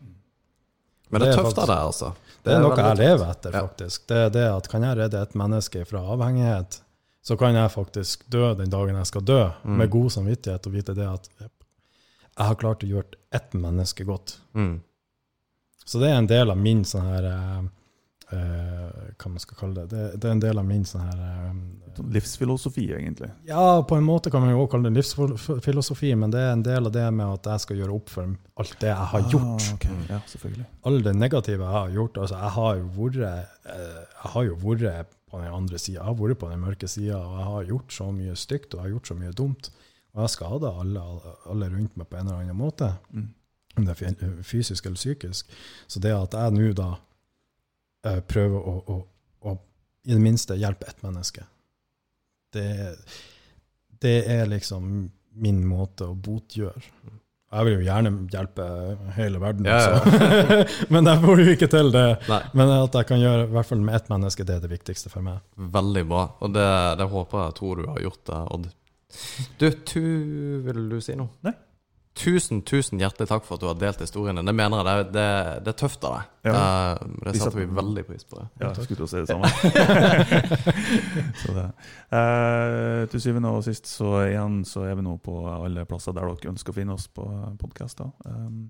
Men det Det er er tøft av deg, altså. Det er noe jeg lever etter, Ja. faktisk. Det er det at kan jeg redde et menneske fra avhengighet, så kan jeg faktisk dø den dagen jeg skal dø, Mm. med god samvittighet og vite det at jeg har klart å gjøre ett menneske godt. Mm. Så det er en del av min sånn her eh, Hva man skal kalle det. det. Det er en del av min sånn her eh, Sånn livsfilosofi, egentlig. Ja, på en måte kan man jo også kalle det livsfilosofi, men det er en del av det med at jeg skal gjøre opp for alt det jeg har gjort. Ah, okay. Ja, selvfølgelig. Alle det negative jeg har gjort. Altså, jeg har jo vært, eh, jeg har jo vært på den andre sida. Jeg har vært på den mørke sida, og jeg har gjort så mye stygt og jeg har gjort så mye dumt. Og jeg har skada alle, alle rundt meg på en eller annen måte, Mm. om det er fysisk eller psykisk. Så det at jeg nå da eh, prøver å, å, å i det minste hjelpe ett menneske, det, det er liksom min måte å botgjøre. Jeg vil jo gjerne hjelpe hele verden, Ja, ja. også. men jeg får jo ikke til det. Nei, Men at jeg kan gjøre i hvert fall med ett menneske, det er det viktigste for meg. veldig bra. Og det, det håper jeg tror du har gjort det, Odd. Du, tu, vil du si noe? Nei. Tusen, tusen hjertelig takk for at du har delt historien din. Det mener jeg, det, det, det er tøft av deg. Ja. Eh, det setter vi veldig pris på. det. Ja, jeg skulle til å si det samme. så det. Eh, til syvende og sist så igjen så er vi nå på alle plasser der dere ønsker å finne oss på podkaster. Um,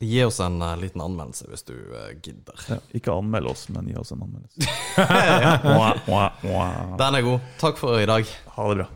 Gi oss en uh, liten anmeldelse hvis du uh, gidder. ja, ikke anmeld oss, men gi oss en anmeldelse. Den er god. Takk for i dag. Ha det bra.